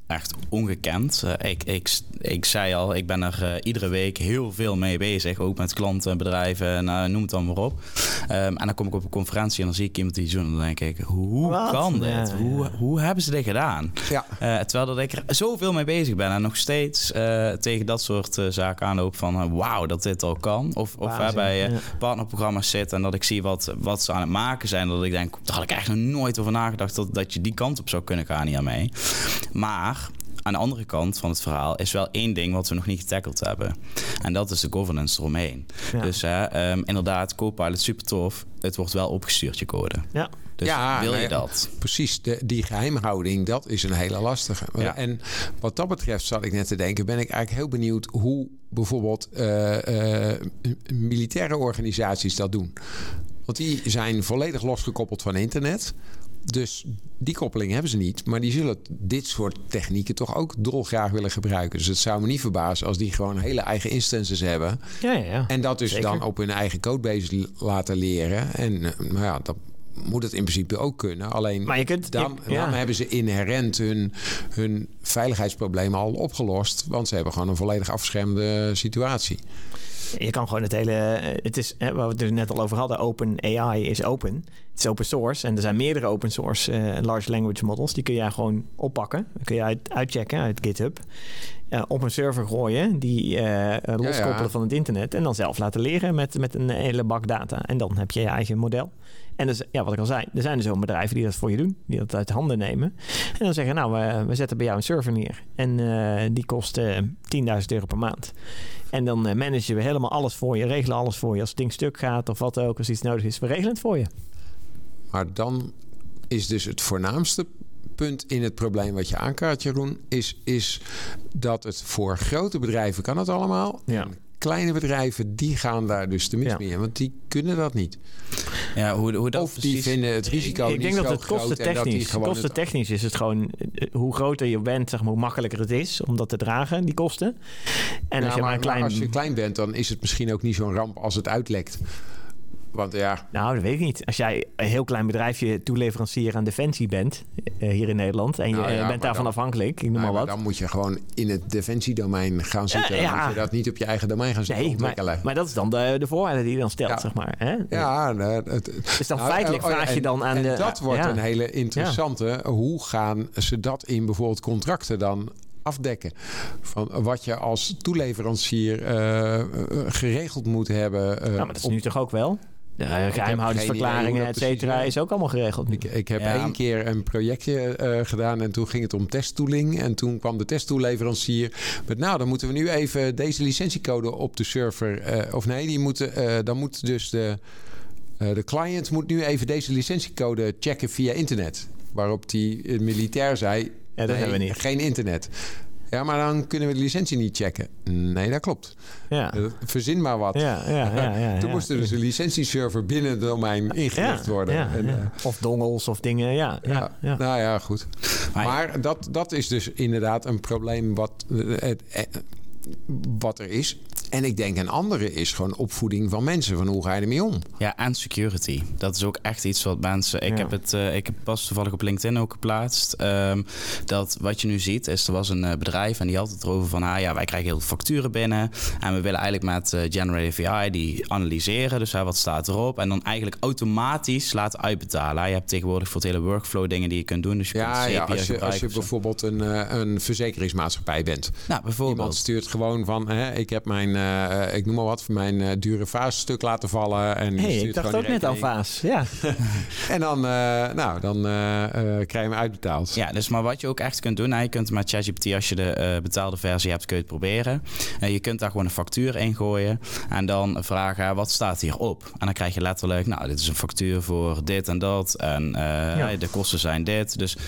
echt ongekend. Eh, ik, ik, ik zei al, ik ben er eh, iedere week heel veel mee bezig. Ook met klanten, bedrijven, en, eh, noem het dan maar op. Ehm, en dan kom ik op een conferentie en dan zie ik iemand die zo en dan denk ik, hoe Wat? kan dit? Ja, ja. Hoe, hoe hebben ze dit gedaan? Ja. Eh, terwijl dat ik er zoveel mee bezig ben en nog steeds eh, tegen dat soort eh, zaken aanloop van wauw dat dit al kan. Of, of Waanzin, bij eh, ja. partnerprogramma's zit en dat ik zie wat, wat ze aan het maken zijn. Dat ik denk, daar had ik eigenlijk nog nooit over nagedacht dat, dat je die kant op zou kunnen gaan hiermee. Maar aan de andere kant van het verhaal is wel één ding wat we nog niet getackled hebben. En dat is de governance eromheen. Ja. Dus hè, ehm, inderdaad, Copilot super tof. Het wordt wel opgestuurd, je code. Ja. Dus Ja, wil nou je dat? Precies, de, die geheimhouding, dat is een hele lastige. Ja. En wat dat betreft, zat ik net te denken, ben ik eigenlijk heel benieuwd hoe bijvoorbeeld eh, eh, militaire organisaties dat doen. Want die zijn volledig losgekoppeld van internet. Dus die koppeling hebben ze niet. Maar die zullen dit soort technieken toch ook dolgraag willen gebruiken. Dus het zou me niet verbazen als die gewoon hele eigen instances hebben. Ja, ja, ja. En dat dus Zeker. dan op hun eigen codebase laten leren. En eh, nou ja, dat moet het in principe ook kunnen. Alleen Maar je kunt... dan, je- ja. dan hebben ze inherent hun, hun veiligheidsproblemen al opgelost. Want ze hebben gewoon een volledig afgeschermde situatie. Je kan gewoon het hele... eh, Het is, hè, waar we het er net al over hadden, Open AI is open. Het is open source en er zijn meerdere open source eh, large language models. Die kun je gewoon oppakken. Kun je uit, uitchecken uit GitHub. Eh, op een server gooien, die loskoppelen ja. van het internet. En dan zelf laten leren met, met een hele bak data. En dan heb je je eigen model. En dus, ja, wat ik al zei, er zijn dus ook bedrijven die dat voor je doen. Die dat uit handen nemen. En dan zeggen, nou, we, we zetten bij jou een server neer. En die kost eh 10.000 euro per maand. En dan eh, managen we helemaal alles voor je, regelen alles voor je. Als het ding stuk gaat of wat ook, als iets nodig is, we regelen het voor je. Maar dan is dus het voornaamste punt in het probleem wat je aankaart, Jeroen, is, is dat het voor grote bedrijven kan het allemaal. Ja. En kleine bedrijven, die gaan daar dus te mis Ja. mee in, want die kunnen dat niet. Ja, hoe, hoe dat of die precies... vinden het risico ik niet denk dat zo het groot en dat die kostentechnisch, gewoon het- kostentechnisch is het gewoon, eh, hoe groter je bent, zeg maar, hoe makkelijker het is om dat te dragen, die kosten. En Ja, als je maar, een klein... als je klein bent, dan is het misschien ook niet zo'n ramp als het uitlekt. Want ja, Nou, dat weet ik niet. Als jij een heel klein bedrijfje toeleverancier aan Defensie bent, eh, hier in Nederland, en je Nou ja, eh, bent daarvan dan- afhankelijk, ik noem nou, maar maar wat. dan moet je gewoon in het defensiedomein gaan zitten. Ja, Dan ja. moet je dat niet op je eigen domein gaan zitten Nee, maar, maar dat is dan de, de voorwaarde die je dan stelt, zeg maar. Hè? ja, nee, het, Dus dan Nou, feitelijk oh vraag je dan aan en de... dat wordt een hele interessante. Hoe gaan ze dat in bijvoorbeeld contracten dan afdekken? Van wat je als toeleverancier eh, eh, geregeld moet hebben. eh, Nou, maar dat is op- nu toch ook wel? De geheimhoudingsverklaringen, et cetera, is ook allemaal geregeld. Ik, ik heb Ja. één keer een projectje eh, gedaan en toen ging het om testtooling. En toen kwam de testtoelleverancier met... nou, dan moeten we nu even deze licentiecode op de server... eh, of nee, die moeten, eh, dan moet dus de, eh, de client moet nu even deze licentiecode checken via internet. Waarop die militair zei... Ja, dat nee, hebben we niet. Geen internet. Ja, maar dan kunnen we de licentie niet checken. Nee, dat klopt. Ja, Eh, Verzin maar wat. ja, ja. ja, ja, <laughs> Toen ja. moest er dus een licentieserver binnen het domein ingericht worden. En, eh, Of dongels of dingen, ja. ja. Nou ja, goed. Maar- Maar dat, dat is dus inderdaad een probleem wat, eh, wat er is. En ik denk een andere is gewoon opvoeding van mensen. Van hoe ga je ermee om? Ja, en security. Dat is ook echt iets wat mensen. Ik Ja. heb het, eh, ik heb pas toevallig op LinkedIn ook geplaatst. ehm, dat wat je nu ziet, is er was een eh, bedrijf en die had het erover van, ah ja, wij krijgen heel veel facturen binnen en we willen eigenlijk met eh, Generative AI die analyseren. Dus hè, wat staat erop en dan eigenlijk automatisch laten uitbetalen. Je hebt tegenwoordig voor het hele workflow dingen die je kunt doen. Dus je Ja, kunt ja Zapier als, je, als bijvoorbeeld een, eh, een verzekeringsmaatschappij bent. Nou, bijvoorbeeld. Iemand stuurt gewoon van, hè, ik heb mijn, eh, ik noem maar wat, mijn eh, dure vaasstuk laten vallen. En hey, ik dacht ook net aan rekening. Vaas. Ja, <laughs> En dan, eh, nou, dan eh, eh, krijg je hem uitbetaald. Ja, dus maar wat je ook echt kunt doen, nou, je kunt met ChatGPT, als je de eh, betaalde versie hebt, kun je het proberen. Eh, je kunt daar gewoon een factuur in gooien en dan vragen, eh, wat staat hierop? En dan krijg je letterlijk, nou, dit is een factuur voor dit en dat en eh, Ja. de kosten zijn dit. Dus eh,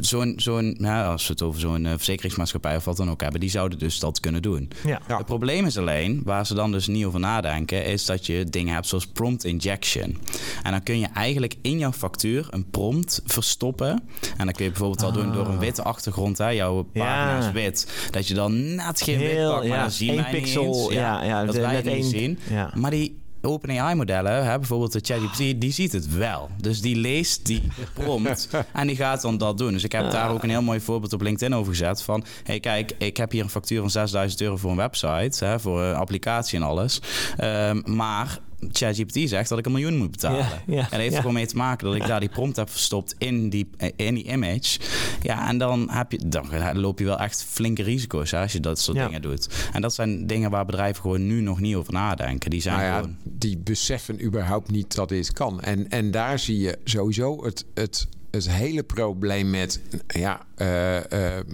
zo'n, zo'n ja, als we het over zo'n eh, verzekeringsmaatschappij of wat dan ook hebben, die zouden dus dat kunnen doen. ja. Ja. Het probleem is alleen, waar ze dan dus niet over nadenken, is dat je dingen hebt zoals prompt injection. En dan kun je eigenlijk in jouw factuur een prompt verstoppen. En dan kun je bijvoorbeeld al doen door een witte achtergrond. Hè, jouw pagina Ah. Is wit. Dat je dan net geen wit pakt, maar ja, dan zien wij niet pixel, eens. ja, ja, dat wij niet één- zien. ja. Maar die OpenAI-modellen, bijvoorbeeld de ChatGPT, die ziet het wel. Dus die leest die <laughs> prompt en die gaat dan dat doen. Dus ik heb daar ook een heel mooi voorbeeld op LinkedIn over gezet. Van, hey, kijk, ik heb hier een factuur van 6000 euro voor een website, hè, voor een applicatie en alles. Ehm, maar ChatGPT zegt dat ik een miljoen moet betalen. Ja, ja, en dat heeft ja. er gewoon mee te maken dat ik daar die prompt heb verstopt in die, in die image. Ja, en dan, heb je, dan loop je wel echt flinke risico's hè, als je dat soort Ja. dingen doet. En dat zijn dingen waar bedrijven gewoon nu nog niet over nadenken. Die zijn Nou ja, gewoon... die beseffen überhaupt niet dat dit kan. En, en daar zie je sowieso het, het, het hele probleem met, ja, eh, eh,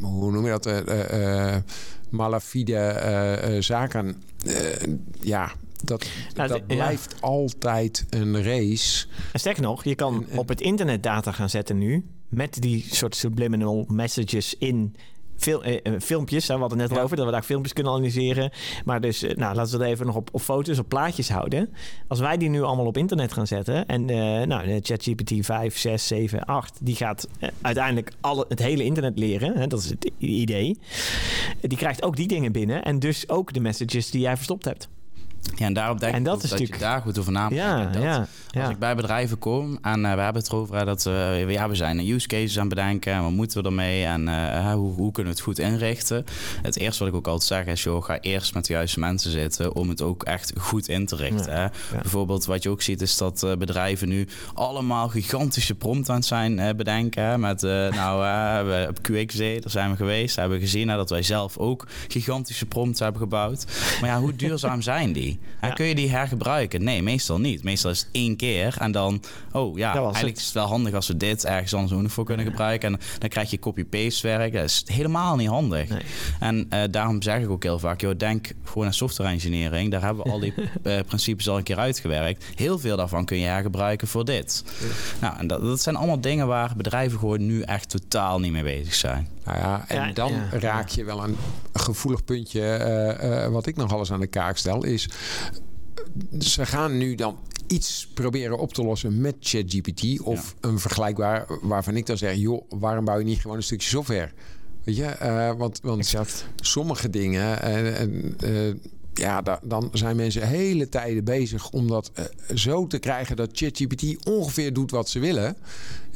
hoe noem je dat? eh malafide zaken. Eh, ja, dat, Nou, dat ja. blijft altijd een race. En sterker nog, je kan En- en- op het internet data gaan zetten nu... met die soort subliminal messages in... Eh, eh, filmpjes, hè, we hadden het net Ja. over dat we daar filmpjes kunnen analyseren. Maar dus, eh, nou, laten we dat even nog op, op foto's, op plaatjes houden. Als wij die nu allemaal op internet gaan zetten en eh, nou, ChatGPT 5, 6, 7, 8, die gaat eh, uiteindelijk alle, het hele internet leren. Hè, dat is het idee. Die krijgt ook die dingen binnen en dus ook de messages die jij verstopt hebt. Ja, en daarop denk En ik dat is dat natuurlijk- je daar goed over na moet Ja, denken. Dat ja, ja. Als ik bij bedrijven kom en eh, we hebben het erover dat eh, ja, we zijn use cases aan het bedenken en wat moeten we ermee en eh, hoe, hoe kunnen we het goed inrichten. Het eerste wat ik ook altijd zeg is, joh, ga eerst met de juiste mensen zitten om het ook echt goed in te richten. Hè. Bijvoorbeeld wat je ook ziet is dat bedrijven nu allemaal gigantische prompt aan het zijn bedenken. hè, Met, <laughs> nou, we- op QXD, daar zijn we geweest, hebben we gezien dat wij zelf ook gigantische prompts hebben gebouwd. Maar ja, hoe duurzaam zijn die? Ja. Kun je die hergebruiken? Nee, meestal niet. Meestal is het één keer en dan, oh ja, eigenlijk het. is het wel handig als we dit ergens anders ook nog voor kunnen gebruiken. En dan krijg je copy-paste werk. Dat is helemaal niet handig. Nee. En eh, daarom zeg ik ook heel vaak, joh, denk gewoon aan software engineering. Daar hebben we al die <laughs> eh, principes al een keer uitgewerkt. Heel veel daarvan kun je hergebruiken voor dit. Nou, en dat, dat zijn allemaal dingen waar bedrijven gewoon nu echt totaal niet mee bezig zijn. Nou ja, en Ja, dan ja. raak je wel een gevoelig puntje. eh, eh, wat ik nog alles aan de kaak stel, is. Ze gaan nu dan iets proberen op te lossen met ChatGPT. Of een vergelijkbaar waarvan ik dan zeg: joh, waarom bouw je niet gewoon een stukje software? Weet je, eh, want, want Exact. sommige dingen. En, en, eh, ja, da- dan zijn mensen hele tijden bezig om dat eh, zo te krijgen dat ChatGPT ongeveer doet wat ze willen.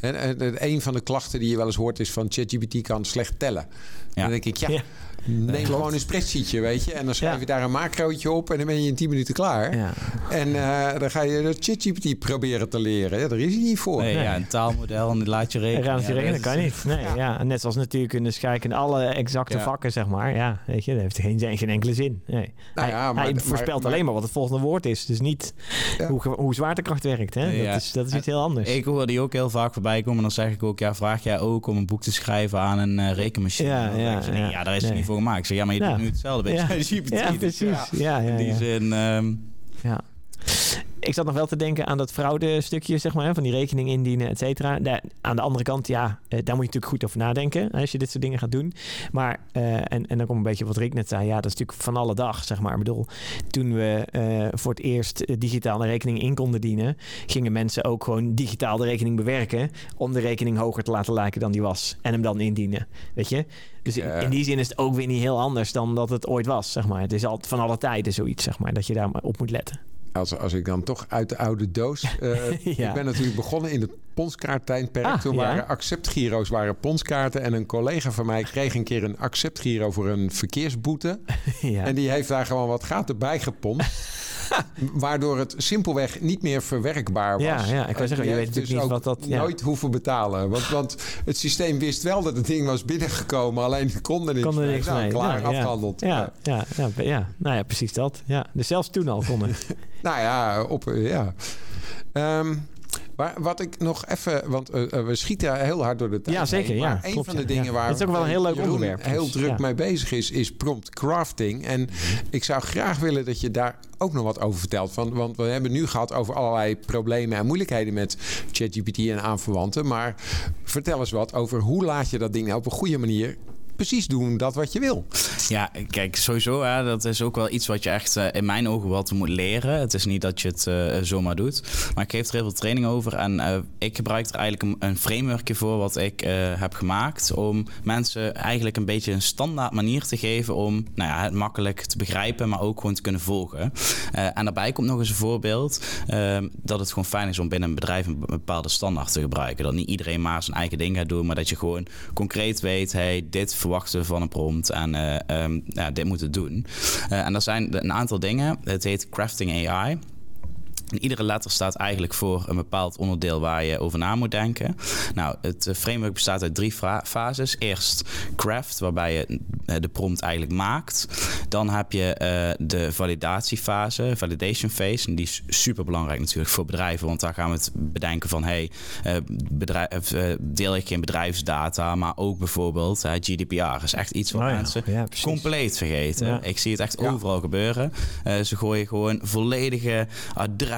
En, en, een van de klachten die je wel eens hoort is van ChatGPT kan slecht tellen. Ja. Dan denk ik, ja, Ja. neem gewoon een spreadsheetje, weet je. En dan schrijf Ja. je daar een macrootje op en dan ben je in 10 minuten klaar. Ja. En eh, dan ga je de ChatGPT proberen te leren. Ja, daar is hij niet voor. Nee, Nee. ja, een taalmodel en die laat je rekenen. Ze Ja, rekenen, dat kan niet. Nee, ja. Ja. Net zoals natuurkunde, scheikunde, alle exacte Ja. vakken, zeg maar. Ja, weet je, dat heeft geen, geen enkele zin. Nee. Nou hij, ja, maar- hij voorspelt maar- alleen maar wat het volgende woord is. Dus niet Ja. hoe, hoe zwaartekracht werkt. Hè? Dat, is, dat is iets heel anders. Ik hoor die ook heel vaak voorbij komen. En dan zeg ik ook, ja, vraag jij ook om een boek te schrijven aan een eh, rekenmachine? Ja, Dan nee, ja. ja, daar is het Nee. niet voor gemaakt. Ik zeg, ja, maar je doet nu hetzelfde bij Ja. <laughs> Precies. ja, Ja, In die zin, ehm, Ja. Ik zat nog wel te denken aan dat fraudestukje, zeg maar, van die rekening indienen, et cetera. Aan de andere kant, ja, eh, daar moet je natuurlijk goed over nadenken als je dit soort dingen gaat doen. Maar, eh, en, en dan komt een beetje wat Rick net zei, ja, dat is natuurlijk van alle dag, zeg maar. Ik bedoel, toen we eh, voor het eerst digitaal een rekening in konden dienen, gingen mensen ook gewoon digitaal de rekening bewerken om de rekening hoger te laten lijken dan die was en hem dan indienen, weet je? Dus in, in die zin is het ook weer niet heel anders dan dat het ooit was, zeg maar. Het is altijd van alle tijden zoiets, zeg maar, dat je daar maar op moet letten. Als, als ik dan toch uit de oude doos... eh, <laughs> Ja. Ik ben natuurlijk begonnen in het ponskaarttijdperk. Ah, Toen ja. waren acceptgiro's waren ponskaarten. En een collega van mij kreeg een keer een acceptgiro voor een verkeersboete. <laughs> ja. En die heeft daar gewoon wat gaten bij geponst. <laughs> Waardoor het simpelweg niet meer verwerkbaar was. Ja, ja, ik wou En zeggen, je weet natuurlijk dus niet ook wat dat- ja. nooit hoeven betalen. Want, want het systeem wist wel dat het ding was binnengekomen. Alleen kon er niks kon er mee. Nou. Klaar, Nou, ja. afgehandeld. Ja, ja, ja. Nou ja, precies dat. Ja. Dus zelfs toen al kon het. <laughs> Nou ja, op, ja. Ehm, maar wat ik nog even, want eh, eh, we schieten heel hard door de tijd. Ja, zeker, heen, ja, maar een klopt, van de ja. dingen Ja. waar Het is ook wel een heel leuk Jeroen onderwerp, heel dus, druk ja. mee bezig is, is prompt crafting. En Mhm. ik zou graag willen dat je daar ook nog wat over vertelt. Van, want we hebben nu gehad over allerlei problemen en moeilijkheden met ChatGPT en aanverwanten. Maar vertel eens wat over hoe laat je dat ding nou op een goede manier precies doen dat wat je wil. Ja, kijk, sowieso, hè, dat is ook wel iets wat je echt eh, in mijn ogen wat moet leren. Het is niet dat je het eh, zomaar doet. Maar ik geef er heel veel training over. En eh, ik gebruik er eigenlijk een, een frameworkje voor wat ik heb gemaakt. Om mensen eigenlijk een beetje een standaard manier te geven om nou ja, het makkelijk te begrijpen, maar ook gewoon te kunnen volgen. En daarbij komt nog eens een voorbeeld eh, dat het gewoon fijn is om binnen een bedrijf een bepaalde standaard te gebruiken. Dat niet iedereen maar zijn eigen ding gaat doen, maar dat je gewoon concreet weet, hey, dit verwachten we van een prompt en eh, ehm, dit moet het doen. Eh, en er zijn een aantal dingen. Het heet Crafting AI. En iedere letter staat eigenlijk voor een bepaald onderdeel waar je over na moet denken. Nou, het eh, framework bestaat uit drie fases. Eerst craft, waarbij je eh, de prompt eigenlijk maakt. Dan heb je eh, de validatiefase, validation phase. En die is super belangrijk natuurlijk voor bedrijven. Want daar gaan we het bedenken van... hey, bedrijf, deel ik geen bedrijfsdata, maar ook bijvoorbeeld GDPR. is echt iets wat ja, mensen ja, compleet vergeten. Ja. Ik zie het echt overal gebeuren. Ze gooien gewoon volledige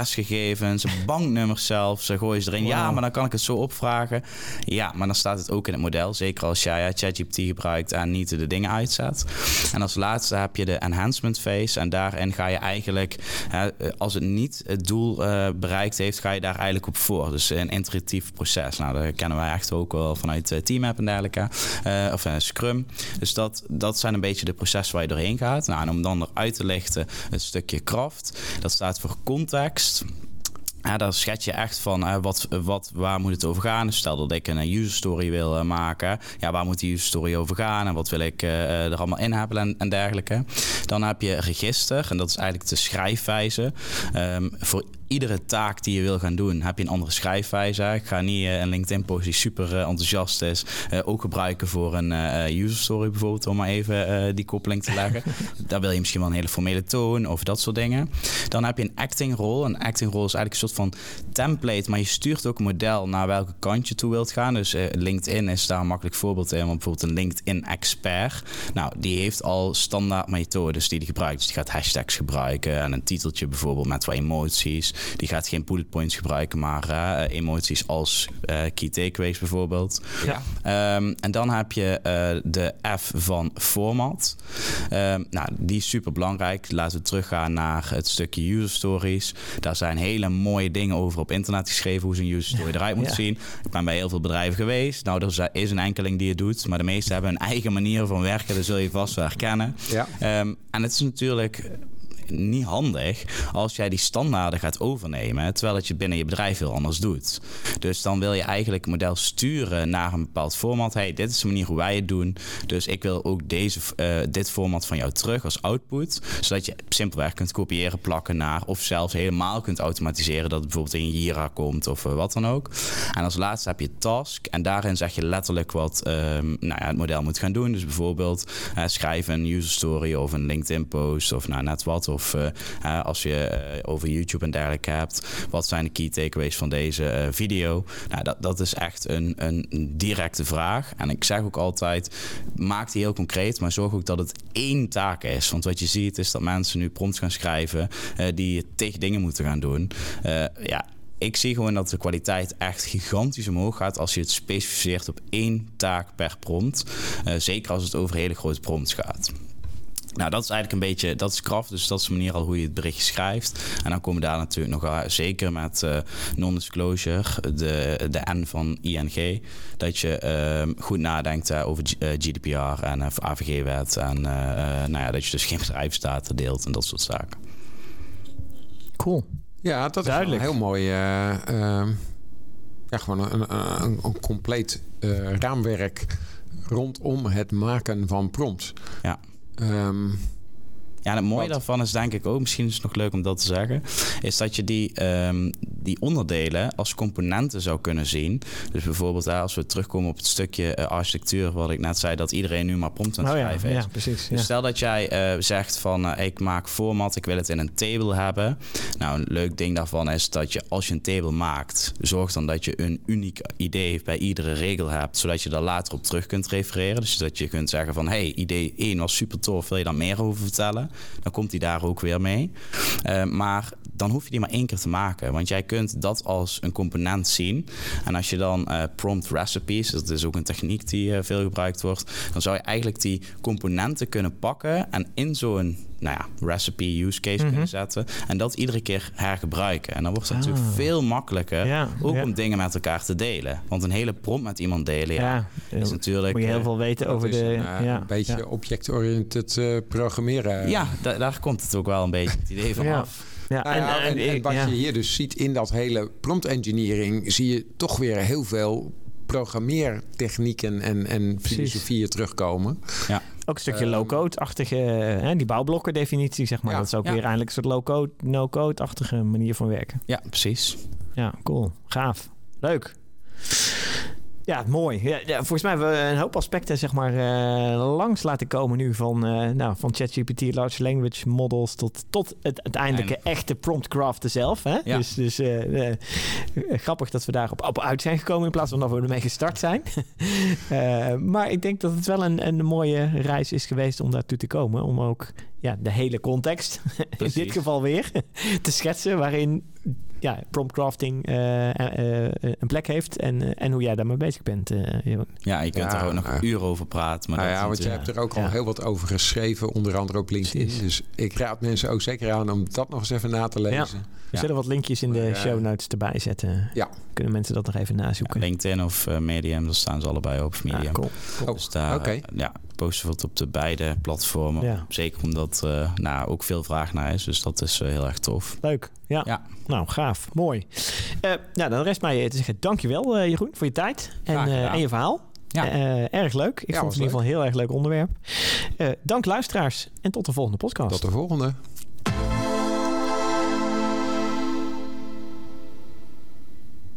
adresgegevens, banknummers zelfs. Ze gooien ze erin. Ja, maar dan kan ik het zo opvragen. Ja, maar dan staat het ook in het model. Zeker als jij ja, ChatGPT gebruikt en niet de dingen uitzet. En als laatste heb je de enhancement phase. En daarin ga je eigenlijk, hè, als het niet het doel eh, bereikt heeft, ga je daar eigenlijk op voor. Dus een iteratief proces. Nou, dat kennen wij echt ook wel vanuit TeamApp en dergelijke. Eh, of Scrum. Dus dat, dat zijn een beetje de processen waar je doorheen gaat. Nou, en om dan eruit te lichten, het stukje kracht. Dat staat voor context. Ja, daar schets je echt van uh, wat, wat, waar moet het over gaan. Stel dat ik een user story wil uh, maken. Ja, waar moet die user story over gaan? En wat wil ik er allemaal in hebben en, en, dergelijke. Dan heb je register. En dat is eigenlijk de schrijfwijze. Um, voor iedere taak die je wil gaan doen, heb je een andere schrijfwijze. Ik ga niet uh, een LinkedIn-post die super uh, enthousiast is, uh, ook gebruiken voor een user story bijvoorbeeld, om maar even die koppeling te leggen. <laughs> Daar wil je misschien wel een hele formele toon of dat soort dingen. Dan heb je een acting rol. Een acting rol is eigenlijk een soort van template, maar je stuurt ook een model naar welke kant je toe wilt gaan. Dus LinkedIn is daar een makkelijk voorbeeld in, want bijvoorbeeld een LinkedIn-expert. Nou, die heeft al standaard methodes die die gebruikt. Dus die gaat hashtags gebruiken en een titeltje bijvoorbeeld met wat emoties. Die gaat geen bullet points gebruiken, maar uh, emoties als uh, key takeaways bijvoorbeeld. Ja. Um, en dan heb je uh, de F van format. Um, nou, die is super belangrijk. Laten we teruggaan naar het stukje user stories. Daar zijn hele mooie dingen over op internet geschreven hoe zo'n user story eruit moet ja. zien. Ik ben bij heel veel bedrijven geweest. Nou, er is een enkeling die het doet, maar de meeste hebben een eigen manier van werken. Dat zul je vast wel herkennen. Ja. Um, en het is natuurlijk niet handig als jij die standaarden gaat overnemen, terwijl het je binnen je bedrijf heel anders doet. Dus dan wil je eigenlijk het model sturen naar een bepaald format. Hey, dit is de manier hoe wij het doen. Dus ik wil ook deze, uh, dit format van jou terug als output, zodat je simpelweg kunt kopiëren, plakken naar, of zelfs helemaal kunt automatiseren dat het bijvoorbeeld in Jira komt of uh, wat dan ook. En als laatste heb je task en daarin zeg je letterlijk wat um, nou ja, het model moet gaan doen. Dus bijvoorbeeld uh, schrijven een user story of een LinkedIn post of nou net wat. Of uh, als je over YouTube en dergelijke hebt, wat zijn de key takeaways van deze video? Nou, dat, dat is echt een, een directe vraag. En ik zeg ook altijd, maak die heel concreet, maar zorg ook dat het één taak is. Want wat je ziet is dat mensen nu prompts gaan schrijven die tegen dingen moeten gaan doen. ja, ik zie gewoon dat de kwaliteit echt gigantisch omhoog gaat als je het specificeert op één taak per prompt. Zeker als het over hele grote prompts gaat. Nou, dat is eigenlijk een beetje, dat is kracht. Dus dat is de manier al hoe je het berichtje schrijft. En dan komen daar natuurlijk nog zeker met uh, non-disclosure, de, de N van ING, dat je uh, goed nadenkt uh, over GDPR en AVG-wet. En nou ja, dat je dus geen bedrijfsdata deelt en dat soort zaken. Cool. Ja, dat Duidelijk. is een heel mooi. Uh, uh, ja, gewoon een, een, een compleet uh, raamwerk rondom het maken van prompts. Ja. Um, ja, en het mooie daarvan is denk ik ook, misschien is het nog leuk om dat te zeggen, is dat je die, um, die onderdelen als componenten zou kunnen zien. Dus bijvoorbeeld als we terugkomen op het stukje uh, architectuur, wat ik net zei, dat iedereen nu maar prompt aan het oh, schrijven ja, is. Ja, precies. Dus stel dat jij uh, zegt van uh, ik maak format, ik wil het in een table hebben. Nou, een leuk ding daarvan is dat je als je een table maakt, zorg dan dat je een uniek idee bij iedere regel hebt, zodat je daar later op terug kunt refereren. Dus dat je kunt zeggen van hey, idee 1 was super tof, wil je daar meer over vertellen? dan komt hij daar ook weer mee. Uh, maar dan hoef je die maar één keer te maken. Want jij kunt dat als een component zien. En als je dan uh, prompt recipes, dat is ook een techniek die uh, veel gebruikt wordt, dan zou je eigenlijk die componenten kunnen pakken en in zo'n nou ja, recipe use case mm -hmm. kunnen zetten. En dat iedere keer hergebruiken. En dan wordt het ah. natuurlijk veel makkelijker. Ja, ook ja. om dingen met elkaar te delen. Want een hele prompt met iemand delen, ja, is natuurlijk. Moet je heel veel weten over de. Een, ja, een beetje object-oriented uh, programmeren. Ja, da daar komt het ook wel een beetje het idee van af. Ja, nou ja, en, en, en, wat je hier dus ziet in dat hele prompt engineering, zie je toch weer heel veel programmeertechnieken en, en filosofieën terugkomen. Ja. Ook een stukje um, low-code-achtige, hè, die bouwblokken-definitie, zeg maar. Ja, dat is ook ja. weer eindelijk een soort low-code, no-code-achtige manier van werken. Ja, precies. Ja, cool. Gaaf. Leuk. Ja, mooi. Ja, ja, volgens mij hebben we een hoop aspecten zeg maar, uh, langs laten komen nu. Van, uh, nou, van ChatGPT, large language models tot, tot het uiteindelijke Einde. echte prompt craften zelf. Hè? Ja. Dus, dus uh, grappig dat we daarop op uit zijn gekomen in plaats van dat we ermee gestart zijn. <laughs> maar ik denk dat het wel een, een mooie reis is geweest om daartoe te komen. Om ook ja, de hele context, <laughs> in dit geval weer, te schetsen waarin ja, prompt crafting uh, uh, een plek heeft en, en hoe jij daarmee bezig bent. Jeroen. Ja, je kunt ja, er ook nog een uur over praten. Maar nou ja, want je hebt er ook al heel wat over geschreven, onder andere op LinkedIn. Precies. Dus ik raad mensen ook zeker aan om dat nog eens even na te lezen. We zullen wat linkjes in de Maar, show notes erbij zetten. Ja. Kunnen mensen dat nog even nazoeken. LinkedIn of uh, Medium, daar staan ze allebei op. Medium. Ja, cool. cool. Dus daar okay. ja, posten we het op de beide platformen. Ja. Zeker omdat uh, nou, ook veel vraag naar is. Dus dat is uh, heel erg tof. Leuk. Ja. ja. Nou, gaaf. Mooi. Uh, nou, dan rest mij te zeggen dankjewel uh, Jeroen voor je tijd en, en je verhaal. Ja. erg leuk. Ik Ja, vond het in ieder geval een heel erg leuk onderwerp. dank luisteraars en tot de volgende podcast. Tot de volgende.